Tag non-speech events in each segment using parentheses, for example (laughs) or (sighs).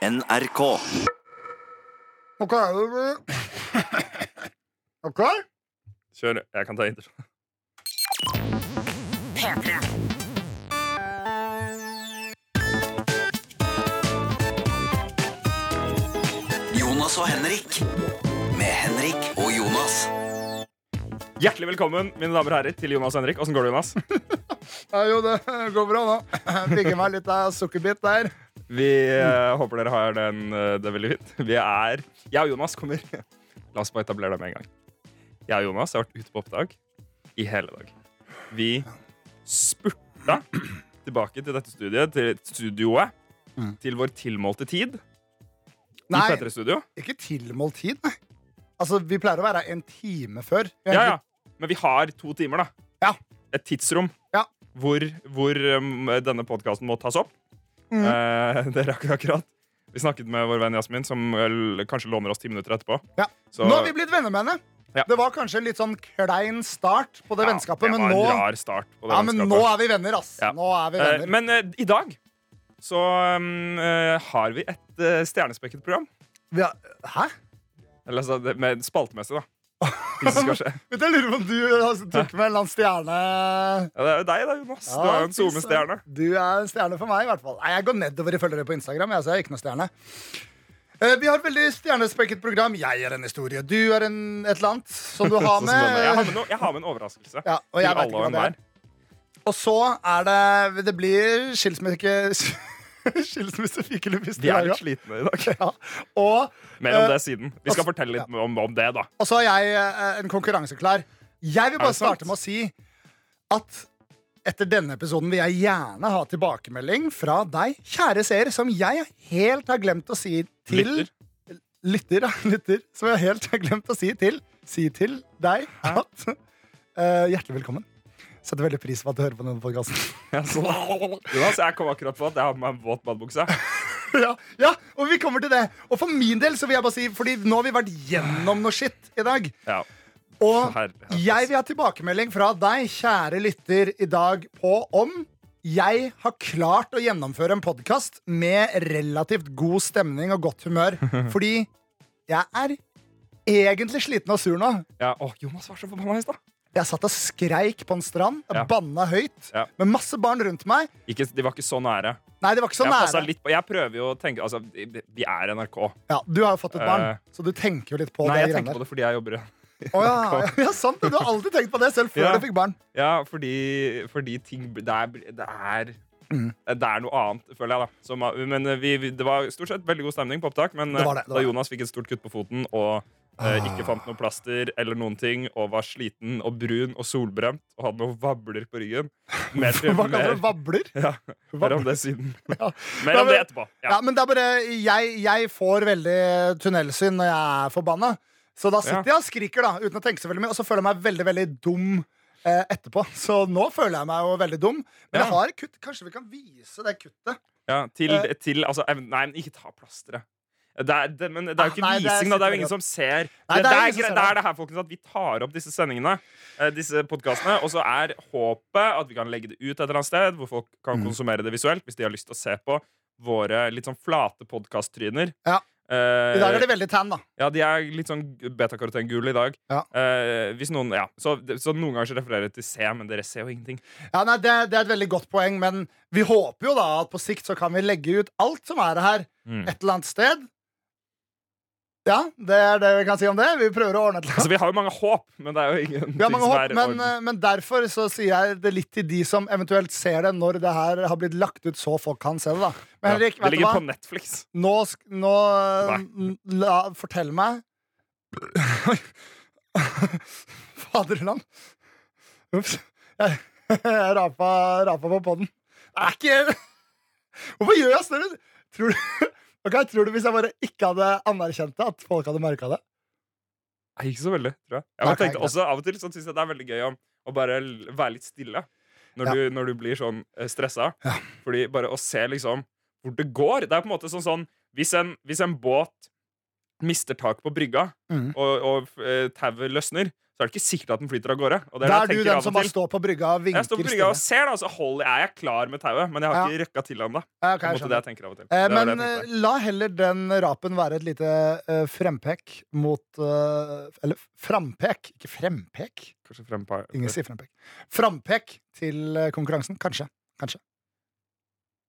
NRK. Ok, (laughs) ok. Kjør. Jeg kan ta intro. Jonas og Henrik. Med Henrik og Jonas. Hjertelig velkommen mine damer og herrer, til Jonas og Henrik. Åssen går det, Jonas? (laughs) Ja, jo, det går bra nå. Fikk i meg litt av sukkerbit der. Vi uh, håper dere har den, uh, det veldig fint. Vi er Jeg og Jonas kommer (laughs) La oss bare etablere det med en gang. Jeg og Jonas har vært ute på oppdrag i hele dag. Vi spurta tilbake til dette studiet, til studioet, Mm. til vår tilmålte tid i Nei, P3-studio. ikke tilmålt tid, nei. Altså, vi pleier å være en time før. Er Ja, ja. Men vi har to timer, da. Ja. Et tidsrom Ja. hvor, hvor um, denne podkasten må tas opp. Mhm. Eh, det rakk vi akkurat. Vi snakket med vår venn Jasmin, som vel kanskje låner oss ti minutter etterpå. Ja. Så Nå har vi blitt venner med henne. Ja. Det var kanskje en litt sånn klein start på det ja, vennskapet, det men var nå, en rar start på det ja, men vennskapet. nå er vi venner, ass. Ja. Nå er vi Eh, venner. men eh, i dag så um, eh, har vi et uh, stjernespekket program. Vi har, hæ? Eller altså, det- med spaltemessig, da. Ting det skal skje. Du, Jeg lurer på om du altså, tok med en eller annen stjerne Ja, det er jo deg, da, Jonas. Du er jo en. SoMe-stjerne. Du er en stjerne for meg, i hvert fall. Nei, jeg går nedover i følgere på Instagram. Jeg, så jeg er ikke noe stjerne. Eh, vi har et veldig stjernespekket program. Jeg er en historie. Du er en, et eller annet som du (laughs) har Sånn som denne. Jeg, har med. med noe, jeg har med en overraskelse. Ja, og jeg vet ikke hva det er. Og så er det Det blir skilsmisse... (laughs) Skilsmissefikelupist i Vi er litt slitne i dag. Ja. Og, Mer om Eh, det siden. Vi skal fortelle litt om, om det, da. og så er jeg eh, en konkurranseklar. Jeg vil bare starte med å si at etter denne episoden vil jeg gjerne ha tilbakemelding fra deg, kjære seer, som jeg helt har glemt å si til Lytter. Lytter, ja. (laughs) Lytter. Som jeg helt har glemt å si til Si til deg at uh, Hjertelig velkommen. Setter veldig pris på at du hører på denne podkasten. (laughs) Ja, Jonas, jeg kom akkurat på at jeg har på meg en våt badebukse. (laughs) ja, ja, og vi kommer til det. Og for min del så vil jeg bare si Fordi nå har vi vært gjennom noe shit i dag. Ja. Og jeg vil ha tilbakemelding fra deg, kjære lytter, i dag på om jeg har klart å gjennomføre en podkast med relativt god stemning og godt humør. (laughs) Fordi jeg er egentlig sliten og sur nå. Ja, å, Jonas var så forbanna i stad. Jeg satt og skreik på en strand, Ja. banna høyt, Ja. med masse barn rundt meg. Ikke- De var ikke så nære. Nei, det var ikke så jeg, nære. på, jeg prøver jo å tenke Altså, vi er NRK. Ja, du har jo fått et barn, uh, så du tenker jo litt på Nei, det. jeg tenker på det fordi jeg jobber i (laughs) NRK. Oh, (laughs) ja, ja, sant. Du har alltid tenkt på det, selv før du fikk barn. Ja, fordi, fordi ting Det er, det er Mm. Det er noe annet, føler jeg. da Som, men eh, vi, vi, Det var stort sett veldig god stemning på opptak. Men Det det, eh, det da. Jonas fikk et stort kutt på foten og eh. Ikke fant noe plaster eller noen ting, og var sliten og brun og solbrent og hadde noen vabler på ryggen (laughs) Mer, Hva kaller du vabler? (laughs) ja, mer om det siden. (laughs) Ja. Mer om det etterpå. Ja, Ja. men det er bare jeg, jeg får veldig tunnelsyn når jeg er forbanna. Så da sitter jeg og skriker da uten å tenke så veldig mye, og så føler jeg meg veldig veldig dum eh, etterpå. Så nå føler jeg meg jo veldig dum. Men jeg har kutt. Kanskje vi kan vise det kuttet? Ja, til, Eh. til altså, Nei, ikke ta plasteret. Det er, det, men det er jo Ah, ikke nei, det er vising, da. Det er jo ingen som ser. Nei, det, det er det, er, ingen som gre- ser det er her, folkens, at vi tar opp disse sendingene, eh, disse podkastene, og så er håpet at vi kan legge det ut et eller annet sted, hvor folk kan Mm. konsumere det visuelt, hvis de har lyst til å se på våre litt sånn flate podkasttryner. Ja. Eh, I dag er de veldig tan, da. ja, de er litt sånn betakarotengule i dag. Ja. Eh, hvis noen, ja, så, så noen ganger så refererer jeg til C, men dere ser jo ingenting. Ja, nei, det, det er et veldig godt poeng, men vi håper jo da at på sikt så kan vi legge ut alt som er her, Mm. et eller annet sted. Ja, det er det vi kan si om det. Vi prøver å ordne til det. Altså, vi har jo mange håp, men det er jo ingenting Vi har mange håp, men, derfor så sier jeg det litt til de som eventuelt ser det når det her har blitt lagt ut, så folk kan se det. da Men Ja, Henrik, det vet du ligger på Netflix. Nå, nå la, Fortell meg (laughs) Faderland. Ops. Jeg, jeg rapa, rapa på podden. Det er ikke Hvorfor gjør jeg større? Tror du, Ok, tror du hvis jeg bare ikke hadde anerkjent det, at folk hadde merka det? Nei, ikke så veldig, tror jeg. jeg okay, tenkte også Av og til sånn, syns jeg det er veldig gøy å, å bare være litt stille. Når, Ja. du, når du blir sånn eh, stressa. Ja. Fordi bare å se liksom hvor det går Det er på en måte sånn sånn Hvis en, hvis en båt mister tak på brygga, mm. og, og eh, tauet løsner, så er det ikke sikkert at den flyter av gårde. Og det Da er er du den som bare står på brygga og vinker Jeg står på brygga og ser, da, så holder, er jeg klar med tauet. Men jeg har Ja. ikke røkka til ennå. Ja, Det er jeg jeg tenker av og til. Eh, men jeg eh, la heller den rapen være et lite uh, frempek mot uh, Eller frampek, ikke frempek. Kanskje frem Ingen sier frempek. Frampek til konkurransen. Kanskje. Kanskje.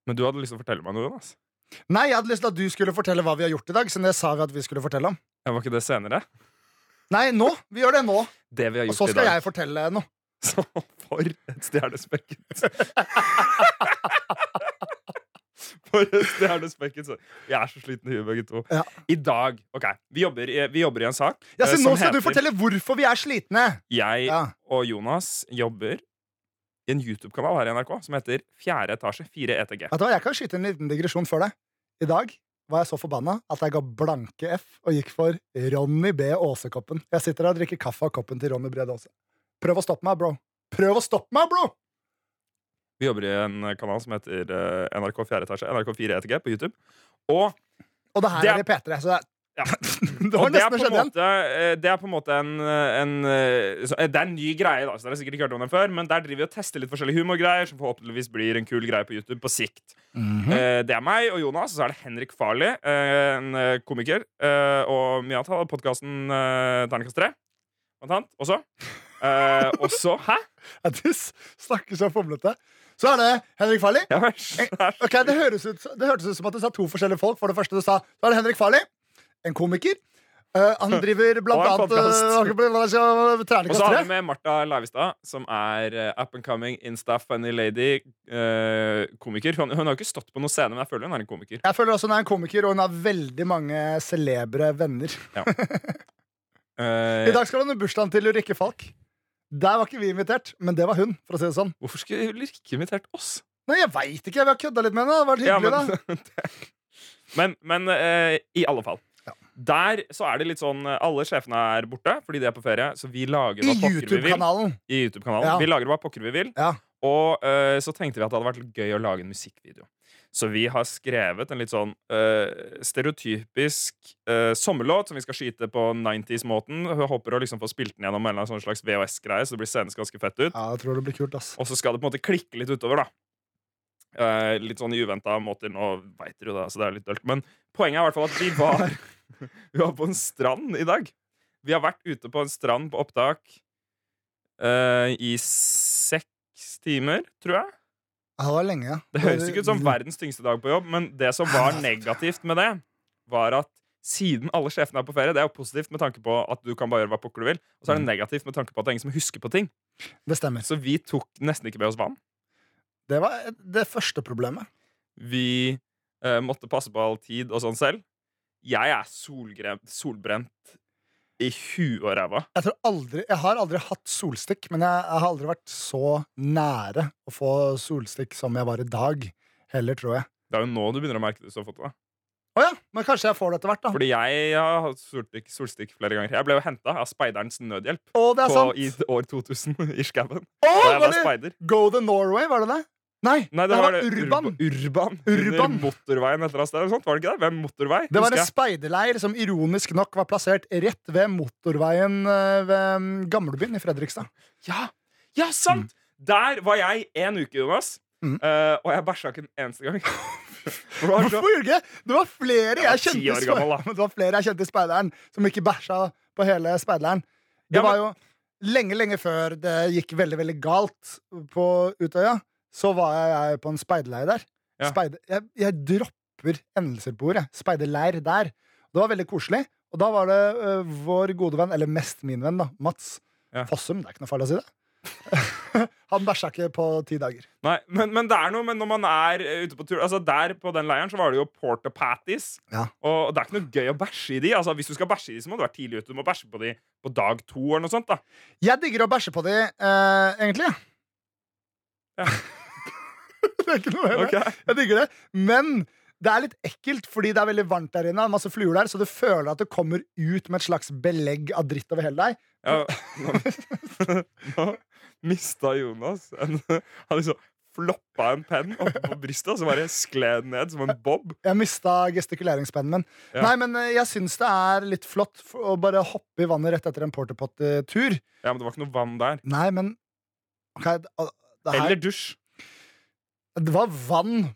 Men du hadde lyst til å fortelle meg noe, Jonas? Nei, jeg hadde lyst til at du skulle fortelle hva vi har gjort i dag. Så det sa vi at vi skulle fortelle om. Ja, var ikke det senere? Nei, nå! Vi gjør det nå. Det vi har gjort Og så så i skal dag. jeg fortelle noe. Så for et stjernespekket (laughs) For et stjernespekket så- Vi er så slitne i huet, begge to. Ja. I dag Ok, vi jobber, i, vi jobber i en sak Ja, eh, så Nå skal du fortelle hvorfor vi er slitne. Jeg Ja. og Jonas jobber i en YouTube-kanal her i NRK som heter Fjerde etasje 4 ETG. Vet du hva, Jeg kan skyte en liten digresjon før deg. I dag var jeg så forbanna at jeg ga blanke F og gikk for Ronny B. Aase-koppen. Jeg sitter her og drikker kaffe av koppen til Ronny Brede Aase. Prøv å stoppe meg, bro. Prøv å stoppe meg, bro! Vi jobber i en kanal som heter eh, NRK 4 etasje, NRK 4 ETG på YouTube. Og Og det her Det er- er i P3, så det var (laughs) Og det er, en igjen. måte, eh, det er på en måte en, en eh, så- eh, Det er en ny greie, da, så dere har sikkert ikke hørt om den før. Men der driver vi og tester litt forskjellige humorgreier, som forhåpentligvis blir en kul greie på YouTube på sikt. Mhm. Eh, Det er meg og Jonas, og så er det Henrik Farley, en komiker. eh, Og mye annet. Har podkasten Terningkast 3, blant annet. Også. Eh, (laughs) og så Hæ? Ja, Du snakker så fomlete. Så er det Henrik Farley. Ja, vær så vær så- Ok, det, høres ut, det hørtes ut som at du sa to forskjellige folk. For det første du sa, så er det Henrik Farley. En komiker. Uh, (laughs) han driver blant annet uh, Og så har vi med Martha Leivestad, som er uh, up and coming Insta funny lady. uh, komiker. Hun, hun har ikke stått på noen scene, men jeg føler hun er en komiker. Jeg føler også hun er en komiker, og hun har veldig mange celebre venner. (laughs) Eh, I dag skal hun ha bursdagen til Ulrikke Falk. Der var ikke vi invitert, men det var hun. for å si det sånn Hvorfor skulle Ulrikke invitert oss? Nei, Jeg veit ikke, vi har kødda litt med henne. Det har vært Ja, men da. (laughs) men, men i alle fall. Der så er det litt sånn eh, Alle sjefene er borte fordi de er på ferie, så vi lager hva pokker vi vil. I YouTube-kanalen. Ja. Vi lager hva pokker vi vil. Ja. Og uh, så tenkte vi at det hadde vært gøy å lage en musikkvideo. Så vi har skrevet en litt sånn uh, stereotypisk uh, sommerlåt som vi skal skyte på 90s-måten. Håper å liksom få spilt den gjennom en sånn slags VHS-greie, så det blir senest ganske fett ut. Ja, jeg tror det blir kult, ass. Og så skal det på en måte klikke litt utover, da. Eh, litt sånn i uventa måter. Nå veit dere jo det, så det er litt dølt. Men poenget er i hvert fall at vi var (laughs) Vi var på en strand i dag. Vi har vært ute på en strand på opptak eh, i seks timer, tror jeg. Det var lenge. Det høres ikke ut som verdens tyngste dag på jobb, men det som var (laughs) negativt med det, var at siden alle sjefene er på ferie, det er jo positivt med tanke på at du kan bare gjøre hva pokker du vil, og så er det negativt med tanke på at det er ingen som husker på ting. Det stemmer. Så vi tok nesten ikke med oss vann. Det var det første problemet. Vi eh, måtte passe på all tid og sånn selv. Jeg er solbrent i huet og ræva. Jeg, tror aldri, jeg har aldri hatt solstikk, men jeg, jeg har aldri vært så nære å få solstikk som jeg var i dag. Heller, tror jeg. Det er jo nå du begynner å merke det så fått det. Å ja, men kanskje jeg får det etter hvert, da. Fordi jeg har hatt solstikk, solstikk flere ganger. Jeg ble jo henta av Speiderens nødhjelp oh, på, i år 2000 i skauen. Å, Da jeg var var det speider. Go the Norway, var det det? Nei, Nei, det var Urban. Urban. Urban. Motorveien et eller annet sted. sånt, Var det ikke det? Ved motorvei? Det var en speiderleir som ironisk nok var plassert rett ved motorveien eh, ved mm, Gamlebyen i Fredrikstad. Ja, ja sant! Der var jeg en uke, Jonas. Mm. Uh, og jeg bæsja ikke en eneste gang. (laughs) Hvorfor gjorde ikke det? Det var flere Jeg kjente, gammel, (laughs) det var flere jeg kjente i speideren som ikke bæsja på hele speideren. Det Ja, men- var jo lenge, lenge før det gikk veldig, veldig galt på Utøya. Så var jeg på en speiderleir der. Ja. Speide, jeg, jeg dropper endelser på ordet. Speiderleir der. Det var veldig koselig. Og da var det ø, vår gode venn, eller mest min venn, da, Mats Ja. Fossum. Det er ikke noe farlig å si det. (laughs) Han bæsja ikke på ti dager. Nei, men, men det er noe men når man er eh, ute på tur Altså Der på den leiren så var det jo porta patties. Ja. Og det er ikke noe gøy å bæsje i de. Altså Hvis du skal bæsje i de, så må du være tidlig ute. Du må bæsje på de på dag to eller noe sånt. da Jeg digger å bæsje på de, eh, egentlig. Ja. Det er ikke noe mer. Ok. Jeg digger det. Men det er litt ekkelt fordi det er veldig varmt der inne. Masse fluer der, Så du føler at det kommer ut med et slags belegg av dritt over hele deg. Ja, nå, (laughs) nå mista Jonas en Han liksom floppa en penn oppe på brystet, og så bare skled den ned som en bob. Jeg mista gestikuleringspennen min. Ja. Nei, men eh, jeg syns det er litt flott å bare hoppe i vannet rett etter en porterpott-tur. Ja, men det var ikke noe vann der. Nei, men ok, det, det, her, Eller dusj. Det var vann.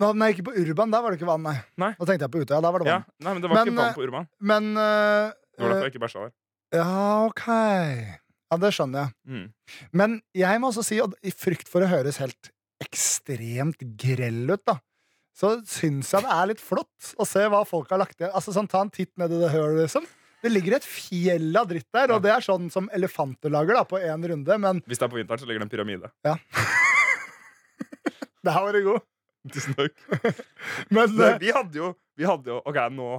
Nå, Nei, ikke på Urban. Der var det ikke vann, nei. Nei. Nå tenkte jeg på Utøya. Der var det Ja, vann. nei, men det var Men, ikke vann eh, på Urban. Men eh, Det var derfor eh, jeg ikke bæsja der. Ja, OK. Ja, det skjønner jeg. Mm. Men jeg må også si, og i frykt for å høres helt ekstremt grell ut, da, så syns jeg det er litt flott å se hva folk har lagt igjen. Altså, sånn, ta en titt ned i det hølet, liksom. Det ligger et fjell av dritt der, og det er sånn som elefanter lager da, på én runde, men Hvis det er på vinteren, så ligger det en pyramide. (laughs) der var det god. Tusen takk. (laughs) Men Nei, eh, vi hadde jo, vi hadde jo Ok, nå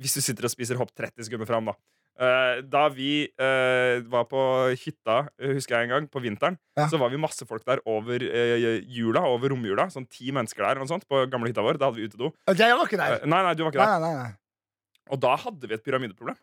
Hvis du sitter og spiser hopp 30 sekunder fram, da. Uh, da vi uh, var på hytta, husker jeg en gang, på vinteren, Ja. så var vi masse folk der over uh, jula, over romjula. Sånn ti mennesker der eller noe sånt, på gamle hytta vår. Da hadde vi utedo. jeg var ikke der. Nei, nei, du var ikke Nei, der. nei, nei. Og da hadde vi et pyramideproblem.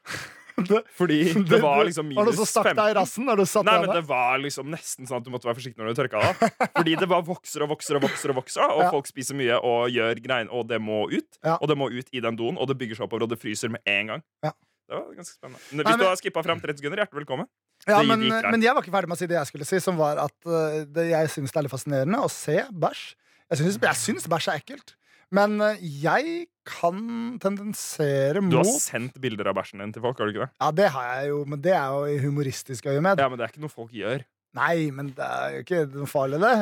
(laughs) Det- Fordi (laughs) det- det var liksom Har du minus så stakk deg i 15. rassen? Satt Nei, men det var liksom nesten sånn at du måtte være forsiktig når du tørka av. Fordi det bare vokser og vokser og vokser, og vokser Og Ja. folk spiser mye og gjør greiene, og det må ut. Ja. Og det må ut i den doen, og det bygger seg oppover, og det fryser med en gang. Ja. Det var ganske spennende. Nei, Hvis men- du har skippa fram 30 sekunder, hjertelig velkommen. Ja, det men, men jeg var ikke ferdig med å si det jeg skulle si, som var at eh, det, jeg syns det er litt fascinerende å se bæsj. Jeg syns bæsj er ekkelt. Men eh, jeg kan tendensere mot Du har sendt bilder av bæsjen din til folk, har du ikke det? Ja, det har jeg jo, men det er jo i humoristisk øyemed. Ja, men det er ikke noe folk gjør. Nei, men det er jo ikke noe farlig, det.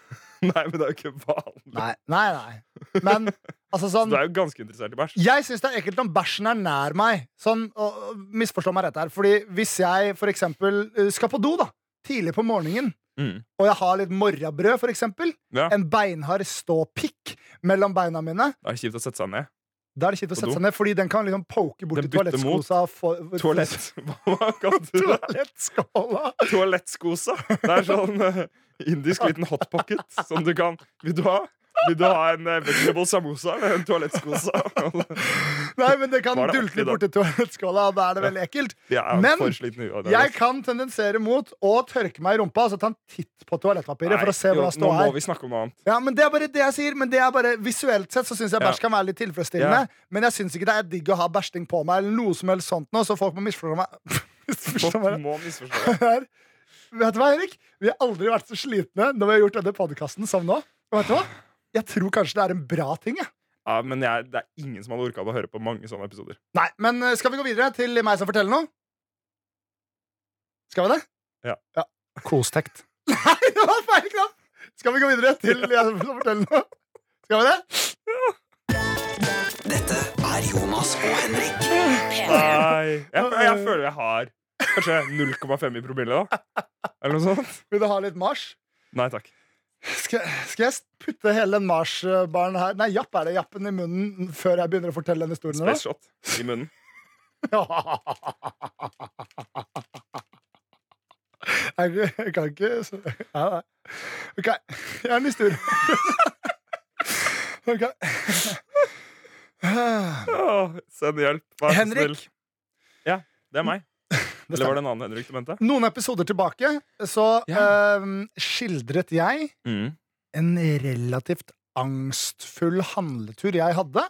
(laughs) Nei, men det er jo ikke vanlig. Nei, nei. nei. Men altså (laughs) Så sånn du er jo ganske interessert i bæsj. Jeg syns det er ekkelt om bæsjen er nær meg. Sånn, og, og, Misforstå meg rett her. Fordi hvis jeg for eksempel eh, skal på do da tidlig på morgenen, Mm. og jeg har litt morrabrød, for eksempel, Ja, en beinhard ståpikk mellom beina mine, det er kjipt å sette seg ned. da er det kjipt å sette seg ned, fordi den kan liksom poke bort Den i toalettskosa. for- Toalett... (laughs) (laughs) Hva kalte du det? Toalettskåla. Toalettskosa. Det er sånn uh, indisk liten hotpocket som du kan Vil du ha? Vil du ha en eh, vegetable samosa eller en toalettskosa? (laughs) Nei, men det kan det dulte borti toalettskåla, og da er det veldig ekkelt. Er Men Jeg kan tendensere mot å tørke meg i rumpa og ta en titt på toalettpapiret for å se Nei, står her Nå må vi snakke om noe annet. Ja, men Det er bare det jeg sier Men det er bare Visuelt sett så syns jeg Ja. bæsj kan være litt tilfredsstillende. Men jeg syns ikke det er digg å ha bæsjing på meg, eller noe som helst sånt nå, så folk må misforstå meg. (laughs) Folk må misforstå. meg. Vet du hva, Erik? Vi har aldri vært så slitne når vi har gjort denne podkasten som nå. Og vet du hva? Jeg tror kanskje det er en bra ting. Jeg. Ja, men jeg, det er ingen som hadde orka å høre på mange sånne episoder. Nei, men eh, skal vi gå videre til meg som forteller noe? Skal vi det? Ja. Kostekt. (laughs) Nei, det var feil knapp! Skal vi gå videre til jeg som forteller noe? Skal vi det? Ja. Dette er Jonas og Henrik. Nei, jeg, jeg føler jeg har kanskje 0,5 i promille, da. Eller noe sånt. Vil du ha litt Mars? Nei takk. Skal, skal jeg putte hele den Mars-baren her Nei, japp er det. Jappen i munnen før jeg begynner å fortelle den historien. Space shot i munnen. (laughs) Jeg, jeg kan ikke så- ja, nei. OK. Jeg har en historie. (laughs) OK. Åh, send hjelp. Vær så Henrik. Ja, det er meg. Det Eller var det en annen Henrik du mente? Noen episoder tilbake så eh, skildret jeg Mm. en relativt angstfull handletur jeg hadde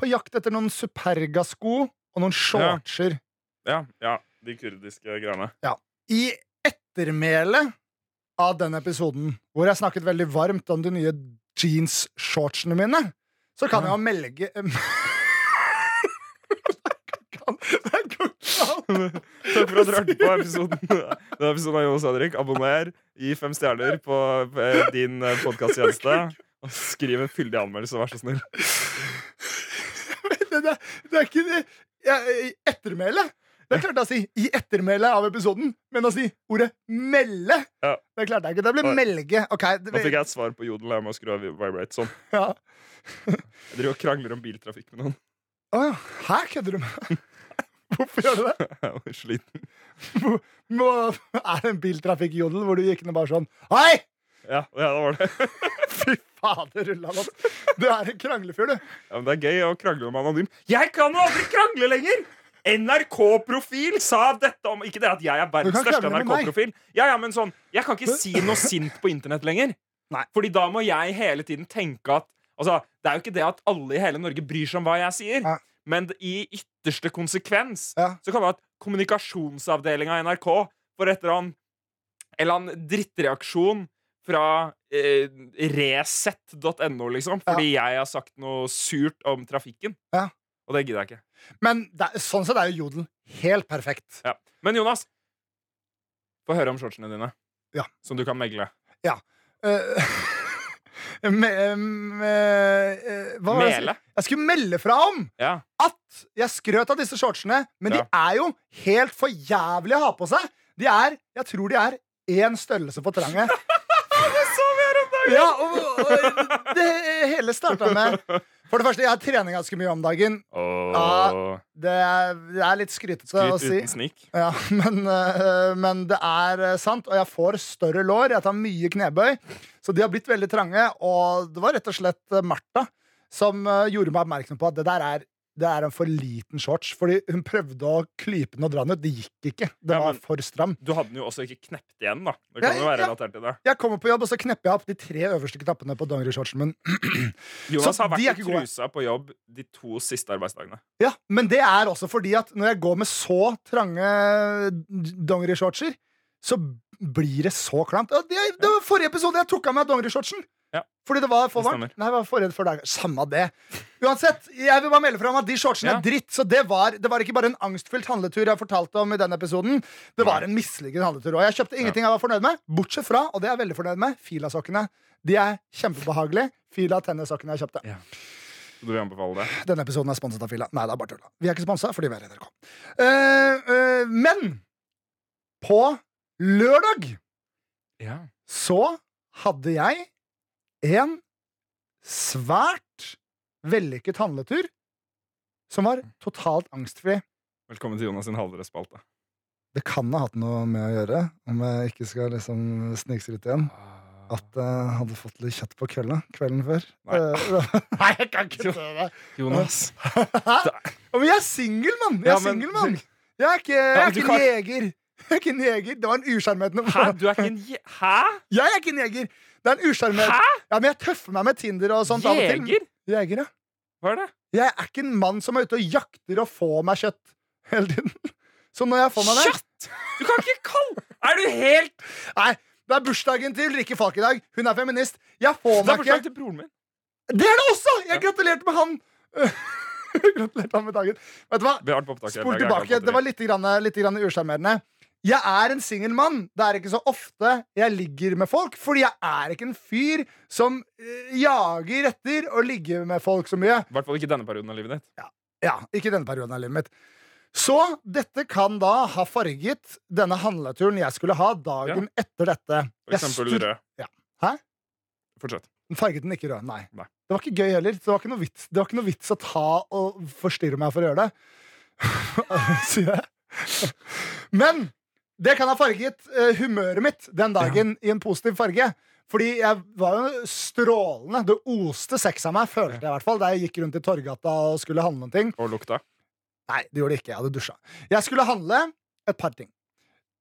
på jakt etter noen Superga-sko og noen shortser. Ja, ja, de kurdiske greiene. I ettermælet av den episoden, hvor jeg snakket veldig varmt om de nye jeans-shortsene mine, så kan jeg jo melge Det går ikke an. Takk for at du hørte på episoden. (laughs) Denne episoden av Jonas Henrik. Abonner, gi fem stjerner på eh, din podkasttjeneste. Og skriv en fyldig anmeldelse, vær så snill. (laughs) det, det, det er ikke det jeg, I ettermælet Det klarte jeg å si i ettermælet av episoden, men å si ordet 'melde' Ja. Det klarte jeg ikke. Det ble Oi. melge. Okay, det, Nå fikk jeg et svar på jodel. med å skru av vibrate sånn. ja. Jeg driver og krangler om biltrafikk med noen. Å ja. Her kødder du med Hvorfor gjør du det? (laughs) Jeg var sliten. Må, er det en biltrafikkjodel hvor du gikk ned bare sånn Hei! Ja, ja, det var det. (laughs) Fy fader, rulla. Du er en kranglefyr, du. Ja, men det er gøy å krangle om anonym. Jeg kan jo aldri krangle lenger! NRK-profil sa dette om Ikke det at jeg er verdens største med. NRK-profil. Ja, ja, men sånn, Jeg kan ikke si noe sint på internett lenger. (laughs) Nei. Fordi da må jeg hele tiden tenke at Altså, Det er jo ikke det at alle i hele Norge bryr seg om hva jeg sier, Ja. Men i ytterste konsekvens Ja. så kan det være at kommunikasjonsavdelinga i NRK får et eller annet eller annen drittreaksjon fra eh, resett.no, liksom, fordi jeg har sagt noe surt om trafikken. Ja. Og det gidder jeg ikke. Men det, sånn sett er jo Jodel helt perfekt. Ja. Men Jonas, få høre om shortsene dine. Ja. Som du kan megle. Ja. me, (laughs) me, eh, hva jeg Mele. Jeg skulle melde fra om Ja. at jeg skrøt av disse shortsene, men Ja. de er jo helt for jævlig å ha på seg. De er, Jeg tror de er én størrelse for trange. (laughs) dagen! Ja, og, og det hele starta med For det første, jeg trener ganske mye om dagen. Åh, Det er, det er litt skrytete å Skryt uten snik. Ja, men, eh, men det er sant, og jeg får større lår. Jeg tar mye knebøy, så de har blitt veldig trange. Og det var rett og slett Martha som eh, gjorde meg oppmerksom på at det der er, det er en for liten shorts. Fordi hun prøvde å klype den og dra den ut. Det gikk ikke. Det Ja, var for stram. Du hadde den jo også ikke knept igjen, da. Det kan Ja, jo være ja. relatert til det. Jeg kommer på jobb, og så knepper jeg opp de tre øverste knappene på dongerishortsen min. (clears throat) Jonas Så har vært i trusa på jobb de to siste arbeidsdagene. Ja, Men det er også fordi at når jeg går med så trange dongerishortser, så blir det så klamt. Det, det var forrige episode jeg tok av meg dongerishortsen. Ja. Fordi det var for varmt. Nei, det var forrige for deg. Samme det. Uansett, jeg vil bare melde fra om at de shortsene Ja. er dritt. Så det var, det var ikke bare en angstfylt handletur jeg fortalte om i den episoden. Det var en mislykket handletur. Og jeg kjøpte ingenting jeg var fornøyd med, bortsett fra, og det er jeg veldig fornøyd med, Fila-sokkene. De er kjempebehagelige. Fila tennissokkene jeg kjøpte. Så du vil anbefale det? Denne episoden er sponset av Fila. Nei, det er bare tulla. Vi er ikke sponsa fordi vi er NRK. Uh, uh, men på lørdag Ja. så hadde jeg en svært vellykket handletur som var totalt angstfri. Velkommen til Jonas sin halvdresspalte. Det kan ha hatt noe med å gjøre, om jeg ikke skal liksom snikskryte igjen, at jeg hadde fått litt kjøtt på kølla kvelden før. Nei. Eh, (laughs) (laughs) Nei, jeg kan ikke tro det. Jonas. Men jeg er singel, mann! Jeg er singel, mann! Jeg er ikke, jeg er ikke en jeger. Jeg er ikke en jeger. Det var en usjarmerende Hæ? Du er ikke en je... Hæ? Jeg er ikke en jeger! Det er en usjarmerende Ja, men jeg tøffer meg med Tinder og sånt. av og til. Jeger? Jeger, ja. Hva er det? Jeg er ikke en mann som er ute og jakter og får meg kjøtt hele tiden. (laughs) Så når jeg får meg det Kjøtt! Du kan ikke kalle Er du helt Nei, det er bursdagen til Ulrikke Falk i dag. Hun er feminist. Jeg får Det er bursdagen til broren min. Det er det også! Jeg Ja. gratulerte med han. (laughs) gratulerte han med dagen. Vet du hva? Spol tilbake. Det var litt, grann, litt grann usjarmerende. Jeg er en singel mann. Det er ikke så ofte jeg ligger med folk, fordi jeg er ikke en fyr som eh, jager etter å ligge med folk så mye. I hvert fall ikke denne perioden av livet ditt. Ja, ikke denne perioden av livet mitt. Så dette kan da ha farget denne handleturen jeg skulle ha dagen etter dette. For eksempel rød. Ja. Hæ? Fortsett. Farget den ikke rød, nei. Nei. Det var ikke gøy heller. Det var ikke noe vits, det var ikke noe vits å ta og forstyrre meg for å gjøre det. (laughs) Sier jeg. Men det kan ha farget uh, humøret mitt den dagen i en positiv farge. Fordi jeg var jo strålende. Det oste sex av meg, følte jeg i hvert fall, da jeg gikk rundt i Torgata og skulle handle noen ting. Og lukta. Nei, det gjorde det ikke. Jeg hadde dusja. Jeg skulle handle et par ting.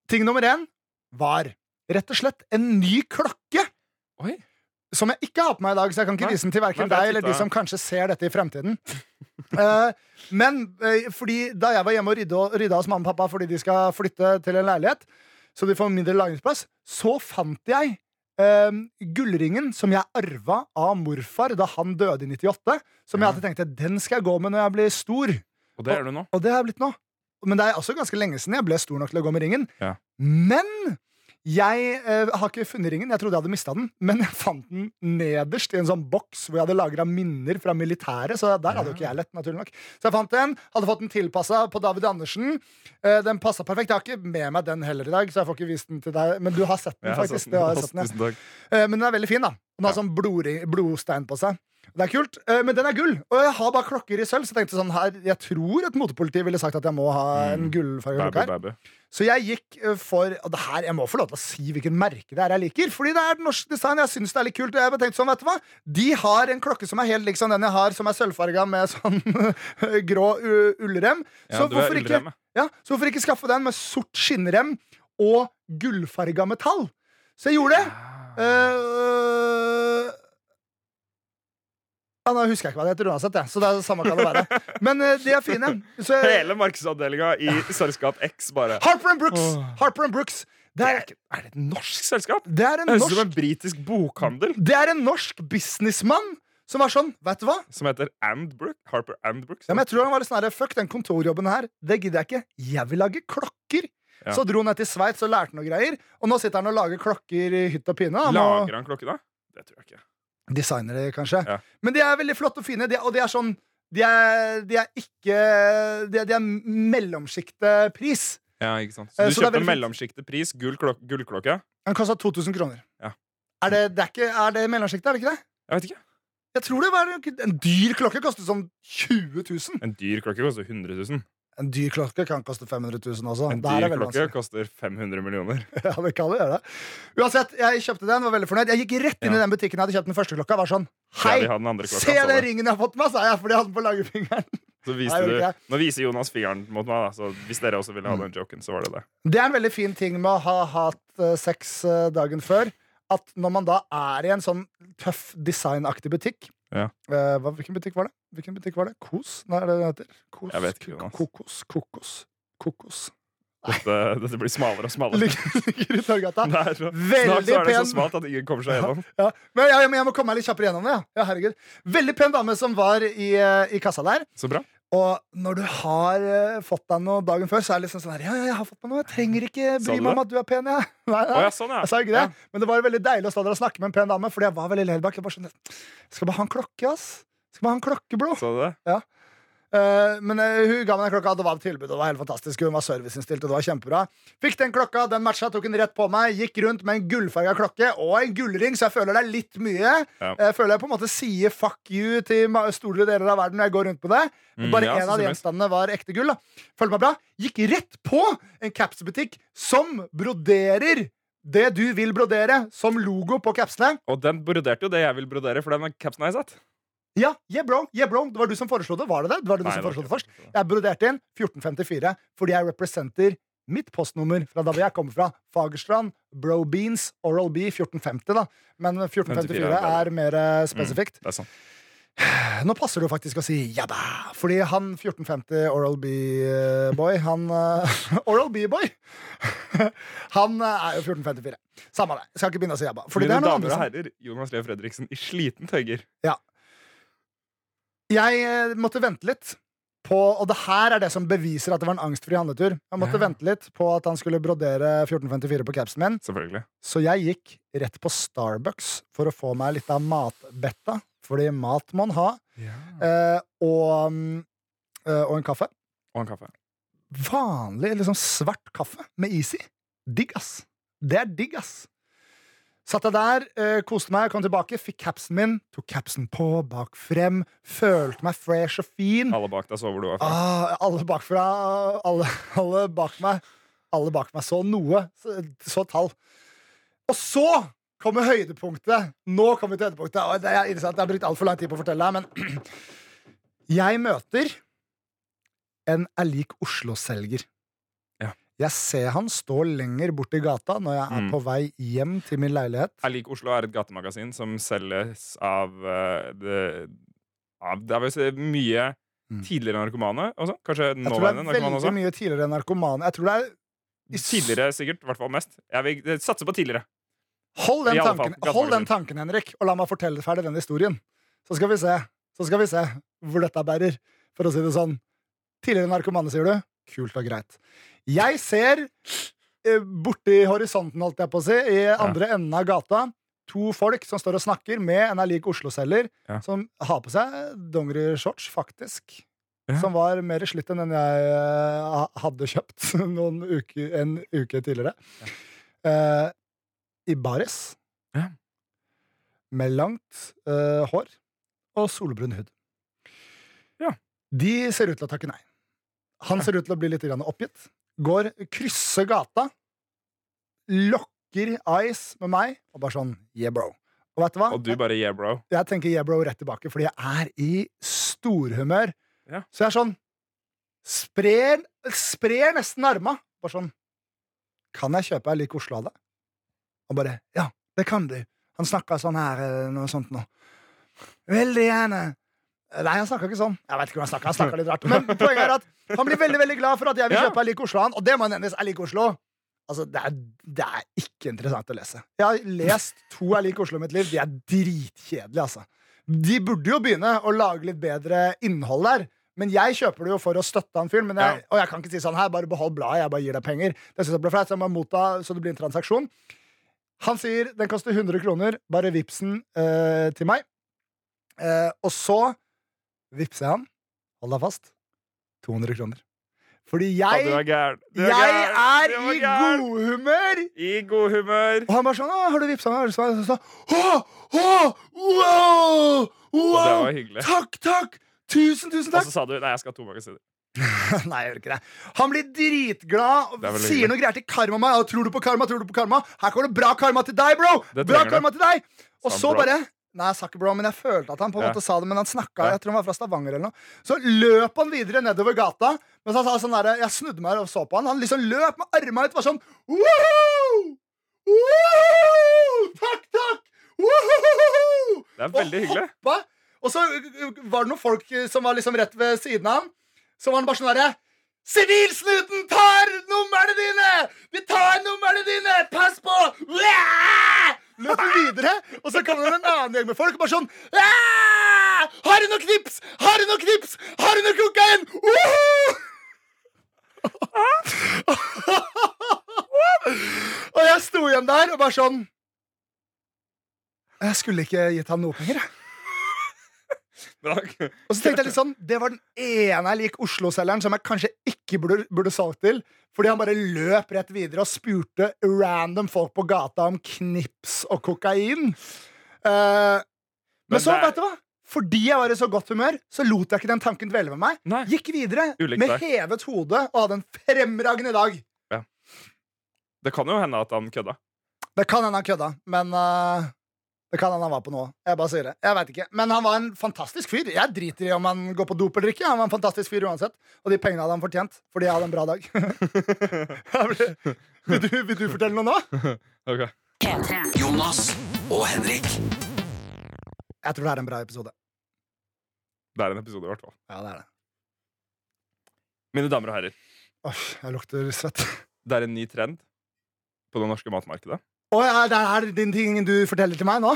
Ting nummer én var rett og slett en ny klokke. Oi. Som jeg ikke har på meg i dag, så jeg kan ikke vise den til verken deg eller de som kanskje ser dette i fremtiden. uh, (laughs) men uh, fordi da jeg var hjemme og rydda, rydda hos mamma og pappa fordi de skal flytte til en leilighet, så de får mindre lagringsplass, så fant jeg uh, gullringen som jeg arva av morfar da han døde i 98. Som jeg alltid tenkte den skal jeg gå med når jeg blir stor. Og det er du nå. Og det har jeg blitt nå. Men det er også ganske lenge siden jeg ble stor nok til å gå med ringen. Ja. Men jeg eh, har ikke funnet ringen. Jeg trodde jeg hadde mista den, men jeg fant den nederst i en sånn boks hvor jeg hadde lagra minner fra militæret. Så der hadde jo ikke jeg lett, naturlig nok. Så jeg fant den, hadde fått den tilpassa på David Andersen. Eh, den passa perfekt. Jeg har ikke med meg den heller i dag, så jeg får ikke vist den til deg. Men du har sett den, faktisk. sett den. Det har jeg sett den, ja. Eh, Men den er veldig fin, da. Den har sånn blodring, blodstein på seg. Det er kult, eh, men den er gull. Og jeg har bare klokker i sølv. Så jeg tenkte sånn her Jeg tror et motepoliti ville sagt at jeg må ha en Mm. gullfarga klokke her. Så jeg gikk eh, for Og det her, jeg må få lov til å si hvilken merke det er jeg liker. Fordi det er norsk design. Jeg syns det er litt kult. Og jeg tenkte sånn, vet du hva? De har en klokke som er helt lik som den jeg har, som er sølvfarga med sånn (laughs) grå ullrem. Ja, Så du hvorfor ikke ja. ja, så hvorfor ikke skaffe den med sort skinnrem og gullfarga metall? Så jeg gjorde det. Eh, ja, nå husker jeg ikke hva det heter uansett, jeg, så det er det samme kan det være. Men uh, de er fine. Så, Hele markedsavdelinga i selskap X bare Harper and Brooks! Harper and Brooks. Det Det er, er, ikke, er det et norsk selskap? det er en norsk, som en britisk bokhandel Det er en norsk businessmann som var sånn, vet du hva? som heter And Brook. Harper and Brooks. Ja, men jeg tror han var litt sånn her, Fuck den kontorjobben her, det gidder jeg ikke. Jeg vil lage klokker. Ja. Så dro han ned til Sveits og lærte noe greier. Og nå sitter han og lager klokker i hytt og pine. Lager han klokke, da? Det tror jeg ikke. Designere, kanskje. Ja. Men de er veldig flotte og fine, de, og de er sånn De er, de er ikke De de er mellomsjiktepris. Ja, ikke sant. Eh, Så du så er kjøper mellomsjiktepris, gull klok gullklokke? Den kosta 2000 kroner. Ja. Er det, det er, ikke, er det mellomsjiktet, er det ikke det? Jeg vet ikke. Jeg tror det var En dyr klokke koster sånn 20 000. En dyr klokke koster 100 000. En dyr klokke kan koste 500 000 også. En dyr klokke koster 500 millioner. (laughs) Ja, det kan det gjøre. Uansett, jeg kjøpte den, var veldig fornøyd. Jeg gikk rett inn i den butikken jeg hadde kjøpt den første klokka. Var sånn Ja, Hei, de den andre klokka, se den ringen jeg har fått med, sa jeg, fordi jeg hadde den på langfingeren. (laughs) Du, nå viser Jonas fingeren mot meg, da. Så hvis dere også ville ha Mm. den joken, så var det det. Det er en veldig fin ting med å ha hatt eh, sex eh, dagen før. At når man da er i en sånn tøff designaktig butikk Ja. eh, hva, Hvilken butikk var det? Hvilken butikk var det? Kos? Nei, er det det heter? Kos, Jeg vet ikke, Jonas. Kokos. Kokos. Kokos. Dette, dette blir smalere og smalere. Ligger (laughs) ligger i Torgata. Er så, Veldig snart så er det så smalt at ingen kommer seg gjennom. Ja. Men jeg, men jeg må komme meg litt kjappere gjennom det. Ja. Ja, herregud. Veldig pen dame som var i, eh, i kassa der. Så bra. Og når du har uh, fått deg noe dagen før, så er det liksom sånn her Ja, ja, jeg har fått meg noe. Jeg trenger ikke bry meg om at du er pen, jeg. (laughs) Nei, nei. Oh, ja, sånn, ja. Jeg sa ikke det, Ja. men det var veldig deilig å stå der og snakke med en pen dame, fordi jeg var veldig back. Jeg bare sånn, skal bare ha en klokke, ass. Skal bare ha en klokke, bro. Så du det? Eh, men eh, hun ga meg den klokka, det var et tilbud, og det var helt fantastisk. Hun var serviceinnstilt, og det var kjempebra. Fikk den klokka, den matcha, tok den rett på meg. Gikk rundt med en gullfarga klokke og en gullring, så jeg føler det er litt mye. Ja. Jeg føler jeg på en måte sier fuck you til store deler av verden når jeg går rundt på det. Mm, Bare ja, en av de gjenstandene var ekte gull. da meg bra. Gikk rett på en capsbutikk som broderer det du vil brodere, som logo på capsene. Og den broderte jo det jeg vil brodere, for den capsen har jeg sett. Ja, yeah Jebron, yeah bro Det var du som foreslo det. Var det det? det, var det du Nei, som foreslo det først? jeg. Broderte inn 1454 fordi jeg representer mitt postnummer fra da jeg kommer fra. Fagerstrand, Bro Beans, Oral B 1450, da. Men 1454 er er mer spesifikt. spesifikt. Det er sånn. (sighs) Nå passer det jo faktisk å si jabba, fordi han 1450 Oral B-boy, han eh, (laughs) Oral B-boy! (laughs) han eh, er jo 1454. Samme det. Skal ikke begynne å si jabba. Mine er damer og herrer, Jonas Leo Fredriksen i sliten tøyger. Jeg eh, måtte vente litt på Og det her er det som beviser at det var en angstfri handletur. Jeg måtte Ja. vente litt på at han skulle brodere 1454 på capsen min. Så jeg gikk rett på Starbucks for å få meg litt av matbetta. Fordi mat må man ha. Eh, og, mm, eh, og en kaffe. Og en kaffe. Vanlig liksom svart kaffe med Easy. Digg, ass. Det er digg, ass. Satt jeg der, uh, koste meg, kom tilbake, fikk capsen min, tok capsen på, bak frem, følte meg fresh og fin. Alle bak deg så hvor du var fra. Ah, alle bakfra, alle, alle bak meg Alle bak meg så noe, så, så tall. Og så kommer høydepunktet. Nå kommer vi til høydepunktet. Og det er interessant, Jeg har brukt altfor lang tid på å fortelle det, men (clears throat) jeg møter en er lik Oslo-selger. Jeg ser han stå lenger borti gata når jeg er Mm. på vei hjem til min leilighet. Jeg liker Oslo er et gatemagasin som selges av uh, det, av, det er vel mye Mm. tidligere narkomane også? Kanskje Jeg tror det nåværende er narkomane veldig også? mye tidligere narkomane. Jeg tror det er Tidligere sikkert, i hvert fall mest. Jeg vil satse på tidligere. Hold den, tanken, fall, hold den tanken, Henrik, og la meg fortelle ferdig den historien. Så skal vi se Så skal vi se hvor dette bærer, for å si det sånn. Tidligere narkomane, sier du? Kult og greit. Jeg ser eh, borti horisonten, holdt jeg på å si, i andre enden av gata, to folk som står og snakker med en er lik Oslo-selger, Ja. som har på seg dongerishorts, faktisk. Ja. Som var mer slitt enn den jeg eh, hadde kjøpt (laughs) noen uker, en uke tidligere. Eh, I baris. Ja. Med langt eh, hår. og solbrun hud. Ja. De ser ut til å takke nei. Han ser ut til å bli litt grann oppgitt. Går, krysser gata, lokker eyes med meg, og bare sånn yeah, bro. Og vet du hva? Og du bare yeah, bro. Jeg tenker yeah, bro rett tilbake, fordi jeg er i storhumør. Ja. Så jeg er sånn Sprer, sprer nesten arma. Bare sånn Kan jeg kjøpe ei lik Oslo av deg? Og bare Ja, det kan du. Han snakka sånn her, eh, noe sånt nå. Veldig gjerne. Nei, han snakka ikke sånn. Jeg vet ikke hvordan Han snakker. han snakket litt rart Men (laughs) poenget er at han blir veldig veldig glad for at jeg vil kjøpe Jeg liker Oslo han, og det må nevnes. Jeg liker Oslo. Altså, det er, det er ikke interessant å lese. Jeg har lest to er lik Oslo i mitt liv. De er dritkjedelige, altså. De burde jo begynne å lage litt bedre innhold der. Men jeg kjøper det jo for å støtte han fyren. Ja. Og jeg kan ikke si sånn her, bare behold bladet, jeg bare gir deg penger. Det synes jeg ble flert, så jeg må motta så det blir en transaksjon. Han sier den koster 100 kroner, bare vips den eh, til meg. Uh, og så vippser jeg han, hold deg fast, 200 kroner. Fordi Ja, jeg, du er jeg er Du i godhumør! I god humør. Og han bare sånn, har du vippsa meg? Så jeg sa, «Å, å, wow, wow, takk, takk, tusen, tusen takk! Og så sa du nei, jeg skal ha to magasiner. (laughs) Nei, jeg gjør ikke det. Han blir dritglad og Det er sier hyggelig. noe greier til karma meg. «Å, Tror du på karma? Tror du på karma? Her kommer det bra karma til deg, bro! Det Bra karma karma til deg! Og så, så bare Nei, jeg sa ikke bro, men jeg følte at han på en måte sa det. Men han snakka, jeg tror han var fra Stavanger eller noe. Så løp han videre nedover gata. Men så han sa sånn der, Jeg snudde meg og så på han. Han liksom løp med armene ut. Var sånn Woohoo! Woohoo! Takk, takk! Woohoo! Det er veldig hyggelig. hoppa. Og så uh, var det noen folk uh, som var liksom rett ved siden av ham. Så var han bare sånn derre Sivilsnuten tar numrene dine! De tar numrene dine! Pass på! Uah! Løper videre, og så kommer det en annen gjeng med folk og bare sånn «Ah! Har du noe knips? Har du noe knips? Har du noe kokain? Og jeg sto igjen der og bare sånn Jeg skulle ikke gitt han noe penger, jeg. Og så tenkte jeg litt sånn Det var den ene jeg lik Oslo-selgeren som jeg kanskje ikke burde, burde solgt til. Fordi han bare løp rett videre og spurte random folk på gata om knips og kokain. Uh, men, Men så, det er- vet du hva? Fordi jeg var i så godt humør, så lot jeg ikke den tanken dvele med meg. Nei. Gikk videre Ulikt med deg. hevet hode og hadde en fremragende dag. Det kan jo hende at han kødda. Det kan hende han kødda, men eh, det kan hende han var på noe. Jeg bare sier det. Jeg vet ikke. Men han var en fantastisk fyr. Jeg driter i om han går på dop eller ikke. Han var en fantastisk fyr uansett. Og de pengene hadde han fortjent, fordi jeg hadde en bra dag. (laughs) vil, du, vil du fortelle noe nå? Ok. Jonas og Henrik. Jeg tror det er en bra episode. Det er en episode, i hvert fall. Ja, det er det. Mine damer og herrer, Åh, jeg lukter svett. det er en ny trend på det norske matmarkedet. Å ja, det er den tingen du forteller til meg nå?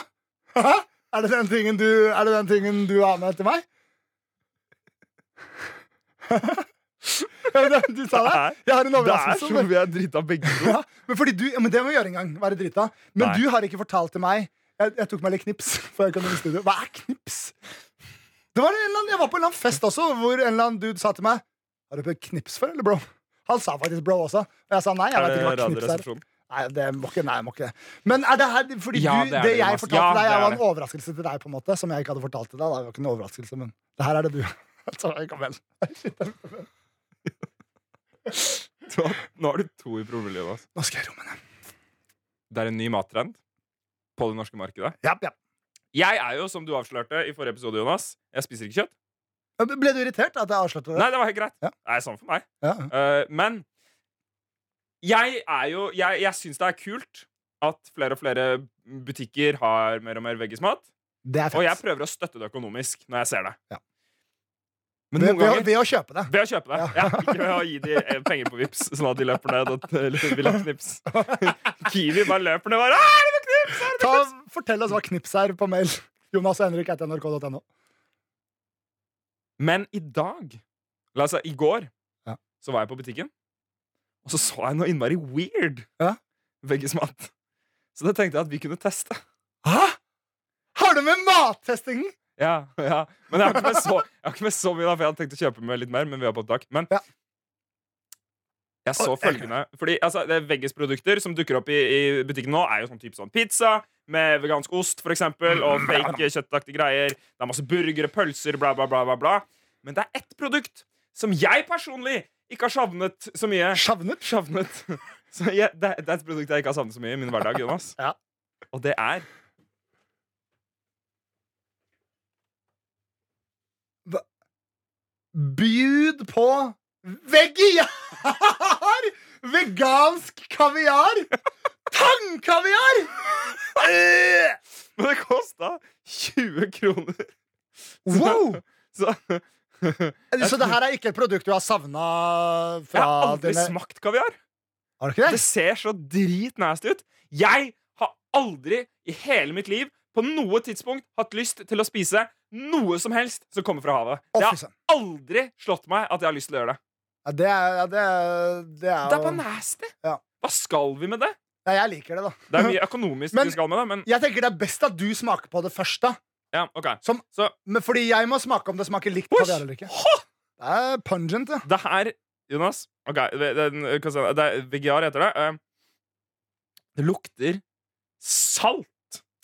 (laughs) er, det den tingen du, er det den tingen du har med til meg? (laughs) Du sa det? Jeg har en Det er overraskelse. vi er drita begge to. Ja, men, du, men det må vi gjøre en gang. Være drita. Men Nei. du har ikke fortalt til meg Jeg, jeg tok meg litt knips (laughs) før jeg kom inn i studio. Hva er knips? Det var annen, jeg var på en eller annen fest også hvor en eller annen dude sa til meg Har du prøvd knips før, eller bro? Han sa faktisk bro også. Og jeg sa nei. jeg Er vet ikke hva knips er. Nei, det må ikke, nei, må ikke. Men er det her fordi Ja, du, det det, det, jeg fortalte Ja, deg, er var en overraskelse til deg, på en måte som jeg ikke hadde fortalt til deg. Det var ikke en overraskelse, men det her er det du. (laughs) Så, kom igjen. (laughs) (laughs) Nå har du to i promille, Jonas. Nå skal jeg roe meg ned. Det er en ny mattrend på det norske markedet. Ja, ja. Jeg er jo, som du avslørte i forrige episode, Jonas, jeg spiser ikke kjøtt. Ble du irritert at jeg avslørte det? Nei, det var helt greit. Ja. Det er sånn for meg. Ja. Uh, men jeg er jo Jeg, jeg syns det er kult at flere og flere butikker har mer og mer veggismat. Det Og jeg prøver å støtte det økonomisk når jeg ser det. Ja. Men Ved, noen ved, å- ved å kjøpe det. ved å kjøpe det. Ja. Ja. ikke ved å gi de eh, penger på Vips sånn at de løper ned og vil ha knips. (laughs) Kiwi bare løper ned og bare «Ah, er det noe knips? Er det Ta, noe knips?» fortell oss hva knips er på mail. Jonas og Henrik etter nrk.no. Men i dag La oss si, i går Ja. så var jeg på butikken, og så så jeg noe innmari weird Ja. veggismat. Så det tenkte jeg at vi kunne teste. Hæ? Har du med mattestingen? Ja, ja. Men jeg har, ikke med så, ikke med så mye, da, for jeg hadde tenkt å kjøpe med litt mer. Men vi har på opptak. Men Ja. Jeg så følgende Fordi altså, det er Veggis-produkter som dukker opp i, i butikken nå, er jo sånn type sånn pizza med vegansk ost, for eksempel, og fake kjøttaktige greier. Det er masse burgere, pølser, bla, bla, bla, bla, bla. Men det er ett produkt som jeg personlig ikke har savnet så mye. Savnet? Savnet. (laughs) Så jeg, det, det er et produkt jeg ikke har savnet så mye i min hverdag, Jonas. Ja. Og det er Bjud på vegiar! Vegansk kaviar! Tangkaviar! (laughs) Men det kosta 20 kroner. Så, Wow! så (laughs) Så det her er ikke et produkt du har savna Jeg har aldri dine smakt kaviar. Har du ikke Det det? ser så dritnasty ut. Jeg har aldri i hele mitt liv på noe tidspunkt hatt lyst til å spise noe som helst som kommer fra havet. Det har aldri slått meg at jeg har lyst til å gjøre det. Ja, det er, det er, det er Det er bare nasty. Ja. Hva skal vi med det? Nei, jeg liker det, da. Det er mye (laughs) økonomisk Men- vi skal med det, men Jeg tenker det er best at du smaker på det først, da. Ja, ok. Som, Så men fordi jeg må smake om det smaker likt kaviar eller ikke. Det er pungent, ja. det her, Jonas Ok, det, det, det er Vegiar heter det. Eh, Det lukter salt